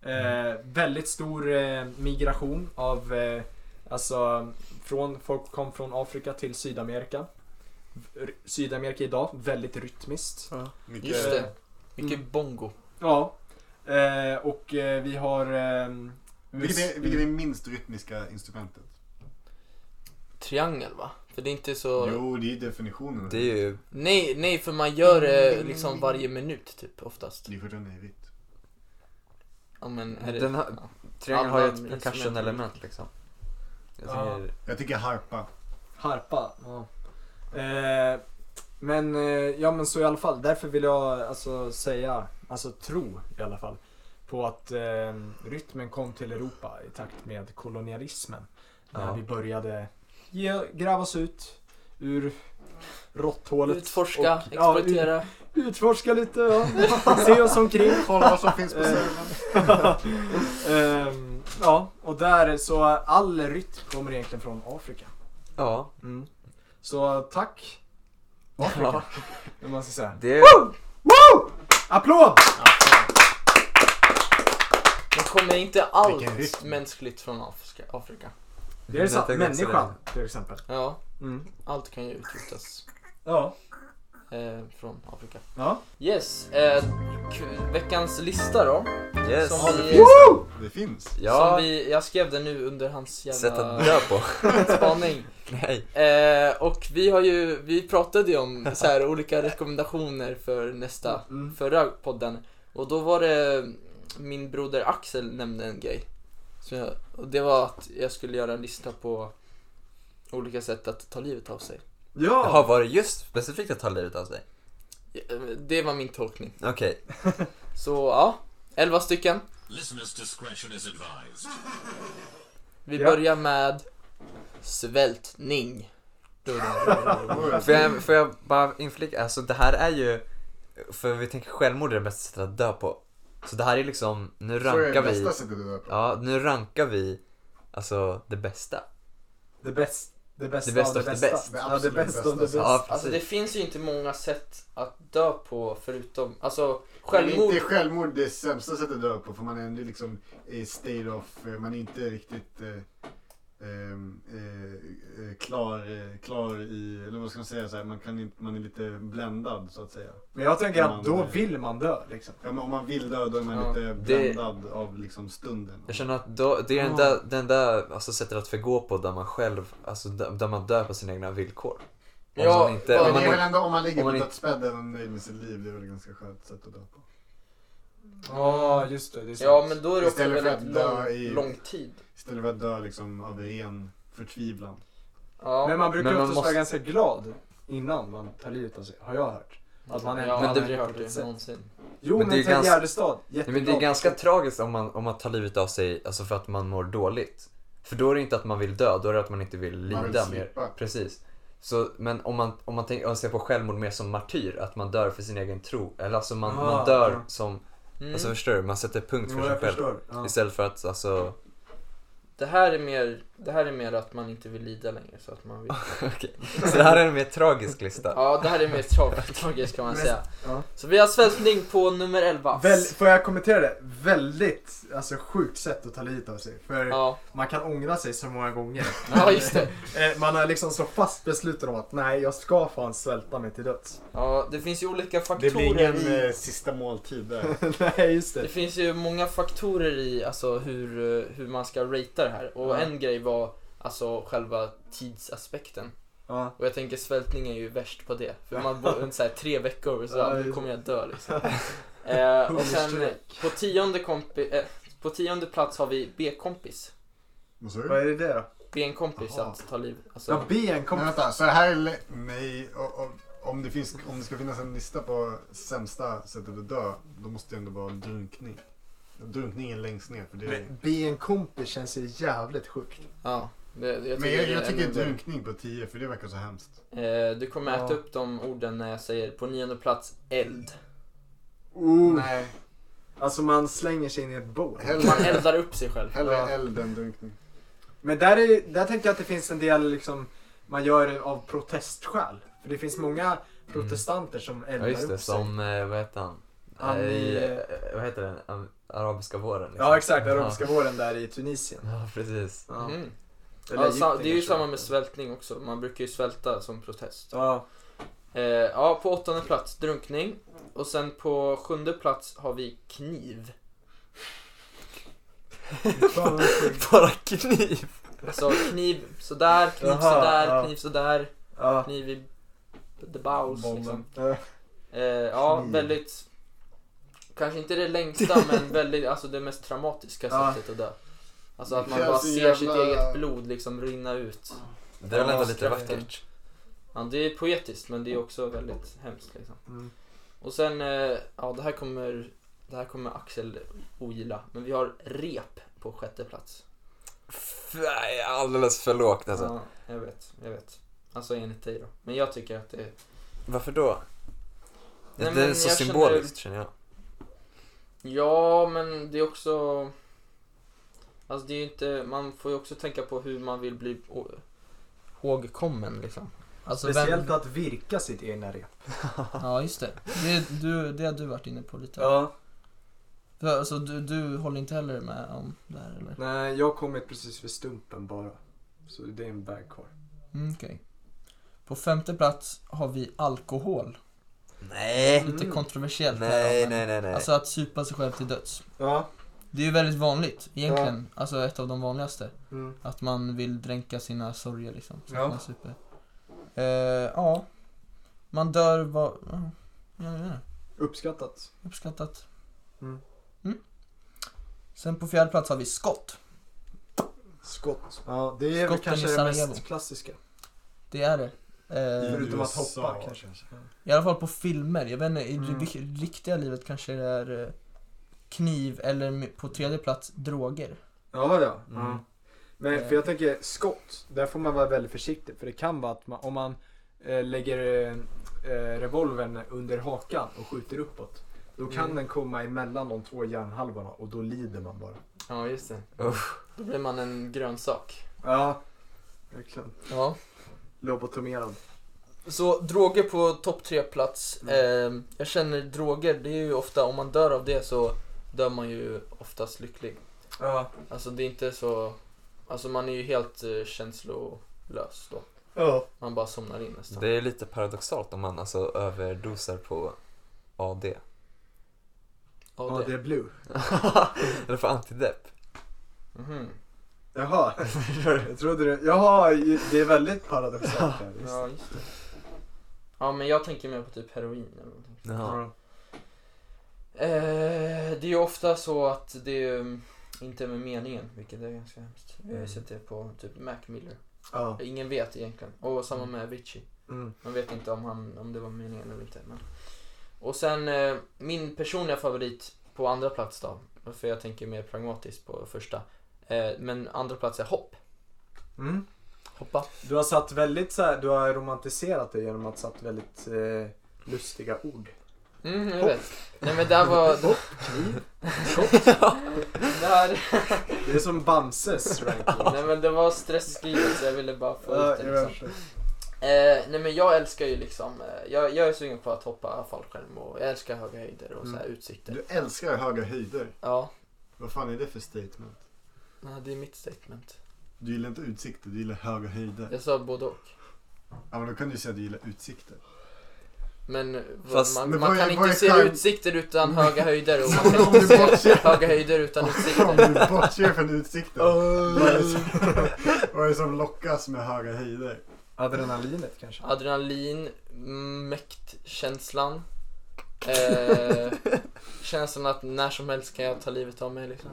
Eh, väldigt stor eh, migration av, eh, alltså från, folk kom från Afrika till Sydamerika. R- Sydamerika idag, väldigt rytmiskt. Mycket, Just det. Mycket Mm. bongo. Ja. Eh, och eh, vi har... Eh, Vilket är, vilket är minst rytmiska instrumentet? Triangel va? För det är inte så... Jo, det är definitionen. Det är ju, Nej, nej för man gör det liksom varje minut typ oftast. Det är fortfarande i vitt. Ja men är det... Den har- ja. triangeln har ju ett percussion-element liksom. Jag Ja. tycker, Jag tycker harpa. Harpa. Ja. Eh, men, eh, ja men så i alla fall, därför vill jag alltså säga, alltså tro i alla fall, på att eh, rytmen kom till Europa i takt med kolonialismen. När Ja. vi började ge, gräva oss ut ur råtthålet. Utforska, och- ja, exploatera. ut- utforska lite, ja. se oss omkring. Kolla vad som finns på Eh. servern. Ehm, ja, och där så all rytm kommer egentligen från Afrika. ja, Mm. Så tack Afrika, Ja. man ska säga. det Woo! Applåd! Men kommer inte allt mänskligt från Afrika? Afrika? Det är sant. Människan till exempel. Ja, Mm. allt kan ju utrotas Ja. Eh, från Afrika. Ja. Yes, eh, veckans lista då. det. Yes. Som vi, finns det. Finns. Ja, som vi, jag skrev det nu under hans sätt jävla att dö på. spaning. Nej. Eh, och vi har ju, vi pratade ju om så här olika rekommendationer för nästa, Mm. förra podden. Och då var det min broder Axel nämnde en grej. Så jag, och det var att jag skulle göra en lista på olika sätt att ta livet av sig. Jaha, Ja. var det just specifikt att ta livet av sig? Det var min tolkning. Okej. Så ja, 11 stycken. Listener's discretion is advised. Vi Ja. börjar med Svältning. Får jag, får jag bara inflika, alltså det här är ju, för vi tänker självmord är det bästa sättet att dö på. Så det här är liksom, nu Så är det rankar vi, bästa sättet att dö på. ja nu rankar vi, alltså det bästa. Det, bäst, det bästa Det bästa av det det bästa. bäst. Det Ja, det absolut bästa av det bästa. bästa. Ja, Alltså det finns ju inte många sätt att dö på förutom, alltså Men självmord. inte självmord det sämsta sättet att dö på för man är ändå liksom i state of, man är inte riktigt eh, eh, eh, klar, eh, klar i, eller vad ska man säga, så här, man, kan inte, man är lite bländad så att säga. Men jag tänker att då vill man dö liksom. Ja, men om man vill dö då är man Ja, lite det- bländad av liksom stunden. Jag känner att då, det är den där, den där alltså, sättet att förgå på där man själv, alltså där, där man dör på sina egna villkor. Om Ja, man inte, Men man det är väl ändå om man ligger om man på dödsbädden och nöjd med sitt liv, det är väl ett ganska skönt sätt att dö på. Ja, just det. det är sant. Ja men då är det också väldigt lång, i- lång tid. Istället för att dö liksom av ren förtvivlan. Ja. Men man brukar Men man oftast måste- vara ganska glad innan man tar livet av sig, har jag hört. Att man är ja, men men det- det har jag hört det sätt. någonsin. Jo Men men, det är ganska- Gärdestad, men det är ganska tragiskt om man, om man tar livet av sig alltså för att man mår dåligt. För då är det inte att man vill dö, då är det att man inte vill lida vill mer. Precis. Så, men om man, om man, tänker, om man ser på självmord mer som martyr, att man dör för sin egen tro. Eller alltså man, Ah, man dör ja. som, Mm. alltså förstår du? Man sätter punkt för Jo, sig jag själv. förstår. Ja. Istället för att alltså, det här är mer, det här är mer att man inte vill lida längre så att man vill. okej. Så det här är en mer tragisk lista. Ja det här är mer tra- tragiskt kan man Men- säga. ja. Så vi har svältning på nummer 11. Väl, får jag kommentera det? Väldigt alltså, sjukt sätt att ta livet av sig. För Ja, man kan ångra sig så många gånger. ja just det. Eh, Man är liksom så fast besluten om att nej, jag ska fan svälta mig till döds. Ja, det finns ju olika Det faktorer blir ingen i... eh, sista måltid där. nej, just Det det. finns ju många faktorer i alltså, hur, eh, hur man ska ratea det här. Och Ja. en grej var alltså själva tidsaspekten. Ja. Och jag tänker svältning är ju värst på det. För man bor en så här, tre veckor och så Ja, nu kommer jag dö liksom. eh, och sen på tionde, kompi, eh, på tionde plats har vi B-kompis. Vad är det där då? Be en kompis att ta liv. Alltså, Ja, ben kom. Men vänta, så här är Nej, och, och, om, det finns, om det ska finnas en lista på sämsta sättet att dö, då måste det ändå vara drunkning. Drunkning är längst ner. För det Men Be en kompis känns ju jävligt sjukt. ja, det, jag tycker men jag, det är jag tycker drunkning på 10 för det verkar så hemskt. Eh, du kommer äta Ja. upp de orden när jag säger på nionde plats eld. Oh. Nej. Alltså man slänger sig in i ett bål. Man eldar upp sig själv. hellre Ja. eld än drunkning. Men där, är, där tänker jag att det finns en del liksom, man gör det av protestskäl. För det finns många protestanter som Ja eldar just det, upp sig. som, eh, vad heter han? Han Eh, i- i, eh, vad heter den? Arabiska våren? liksom. Ja exakt, arabiska våren där i Tunisien. Ja, precis. Ja. Eller Ja, sa, det är ju samma med svältning också. Man brukar ju svälta som protest. Ja. Eh, ja, på åttonde plats drunkning. Och sen på sjunde plats har vi kniv. Bara kniv! Alltså kniv sådär, kniv Jaha, sådär, ja. kniv sådär, ja. kniv i the bowels liksom. Ja. Eh, ja, väldigt... Kanske inte det längsta men väldigt, alltså det mest traumatiska sättet att dö. Alltså att man bara ser sitt eget blod liksom rinna ut. Det är väl ändå lite vackert? Ja, det är poetiskt men det är också väldigt hemskt liksom. Mm. Och sen, eh, ja det här kommer, det här kommer Axel ogilla. Men vi har rep på sjätte plats. F- alldeles för lågt alltså. Ja, jag vet, jag vet. Alltså enligt dig då. Men jag tycker att det Varför då? Nej, det är så jag symboliskt känner jag. Ja, men det är också... Alltså det är ju inte, man får ju också tänka på hur man vill bli ihågkommen liksom. Alltså Speciellt att virka sitt egna rep. Ja, just det. Det, du, det har du varit inne på lite. Ja. För, Alltså du, du håller inte heller med om det här eller? Nej, jag har kommit precis vid stumpen bara. Så det är en väg kvar. Mm, Okej. På femte plats har vi alkohol. Nej! Lite Mm. kontroversiellt här, Nej, men- nej, nej, nej. Alltså att supa sig själv till döds. Ja. Det är ju väldigt vanligt egentligen. Alltså ett av de vanligaste. Mm. Att man vill dränka sina sorger liksom. Så Ja. att man super. Eh, ja. Man dör vad... Ja, inte. Uppskattat. Uppskattat. Mm. Mm. Sen på fjärde plats har vi skott. Skott. Ja, det är väl kanske det mest klassiska. Det är det. Eh, Förutom att hoppa kanske. I alla fall på filmer. Jag vet inte, i Mm. det riktiga livet kanske det är eh, kniv eller på tredje plats droger. Ja, ja. Mm. ja. Men för jag tänker skott, där får man vara väldigt försiktig. För det kan vara att man, om man eh, lägger eh, eh, revolvern under hakan och skjuter uppåt. Då kan Mm. den komma emellan de två hjärnhalvorna och då lider man bara. Ja, just det. Uff. Då blir man en grönsak. Ja, verkligen. Ja. Lobotomerad. Så droger på topp tre plats. Eh, jag känner droger, det är ju ofta, om man dör av det så dör man ju oftast lycklig. Ja. Alltså det är inte så, alltså man är ju helt eh, känslolös då. Ja. Man bara somnar in nästan. Det är lite paradoxalt om man alltså överdosar på AD. Ja, Ja, det är blue. Eller på antidepp. Mhm. Jaha, jag trodde det. Jaha, det är väldigt paradoxalt. här, visst. Ja, just det. Ja, men jag tänker mer på typ heroin eller någonting. Jaha. Ja. Eh, det är ju ofta så att det mm, inte är med meningen, vilket är ganska hemskt. Jag har ju sett det på typ Mac Miller. Ja. Ingen vet egentligen. Och samma med Avicii. Mm. Man vet inte om, han, om det var meningen eller inte. Men. Och sen eh, min personliga favorit på andra plats då. För jag tänker mer pragmatiskt på första. Eh, men andra plats är hopp. Mm. Hoppa. Du har satt väldigt så här, du har romantiserat det genom att satt väldigt eh, lustiga ord. Mm, jag vet. Nej men där var... det här... Det är som Bamses ranking. Nej men det var stressskrivet så jag ville bara få Ja, ut det jag liksom. Eh, nej men jag älskar ju liksom, eh, jag, jag är sugen på att hoppa fallskärm och jag älskar höga höjder och så här utsikter. Du älskar höga höjder. Ja, Vad fan är det för statement? Nej, det är mitt statement. Du gillar inte utsikter, du gillar höga höjder. Jag sa både och. Ja men då kan du säga att du gillar utsikter. Men eh, Fast- man, men man vad är- kan vad inte se skärm- utsikter utan höga höjder och man Om kan inte se höga höjder utan Om utsikter. du bortser från utsikten. Vad är det som- Vad är det som lockas med höga höjder? Adrenalinet kanske? Adrenalin, mäktkänslan. Eh, känslan att när som helst kan jag ta livet av mig liksom.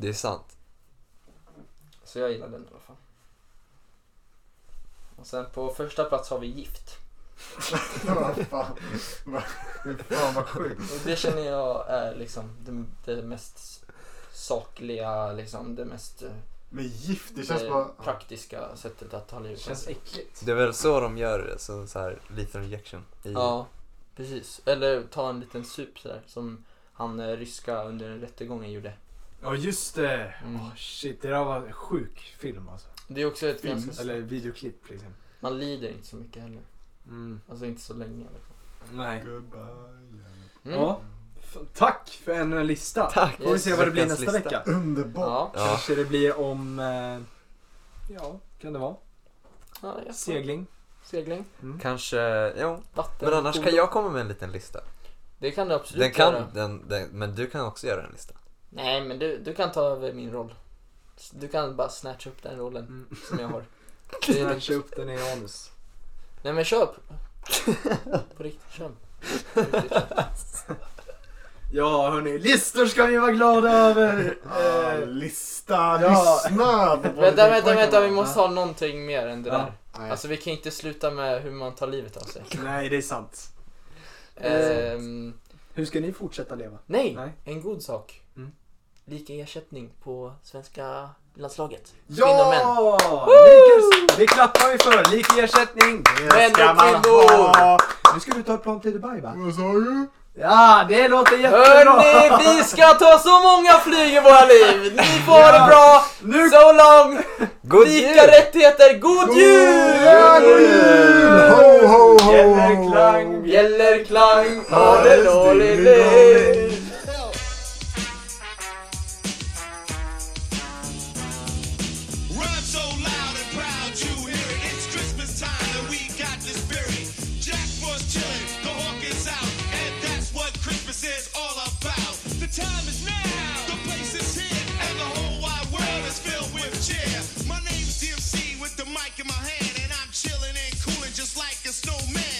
Det är sant. Så jag gillar den i alla fall. Och sen på första plats har vi gift. Vad fan? Fan vad sjukt. Och det känner jag är liksom det, det mest sakliga, liksom det mest eh, Men gift, det känns det bara... praktiska sättet att ta livet Känns äckligt. Det är väl så de gör det, så, så här lethal injection. I, Ja, precis. Eller ta en liten sup sådär som han eh, ryska under rättegången gjorde. Ja just det. Mm. Oh, shit, det där var en sjuk film alltså. Det är också ett Film, ganska... Eller videoklipp liksom. Man lider inte så mycket heller. Mm. Alltså inte så länge. Liksom. Nej. Goodbye. Mm. Ja. Tack för en lista. Tack! Får vi se vad det blir nästa lista. vecka. Underbart. Ja. Ja. Kanske det blir om... Eh, ja, kan det vara? ja Segling. Segling. Kanske, jo. Vatten. Men annars kan jag komma med en liten lista. Det kan du absolut Den kan, göra. den, den, men du kan också göra en lista. Nej, men du, du kan ta över min roll. Du kan bara snatcha upp den rollen Mm. som jag har. Snatcha upp den i anus. Nej men köp! På riktigt, köp. På riktigt, köp. Ja hörni, listor ska vi vara glada över. Ah, Eh, lista, Ja. lyssna! på vad Vänta, vänta, vänta, vi måste ha någonting mer än det Ja. där. Nej. Alltså vi kan inte sluta med hur man tar livet av sig. nej, det är sant. Ehm, Hur ska ni fortsätta leva? nej, Nej. en god sak. Lika ersättning på svenska landslaget. Ja! Det klappar vi för. Lika ersättning. Män ska man ha. Nu ska du ta ett plan till Dubai va? Vad sa du? Ja, det låter jättebra. Hörni, vi ska ta så många flyg i våra liv! Ni får ha det bra! Nu- So long! God Lika jul! rättigheter, god jul! Ja, god jul! Ho, ho, ho, Gäller ho. klang. Gäller klang, Ha det det dåligt a snowman.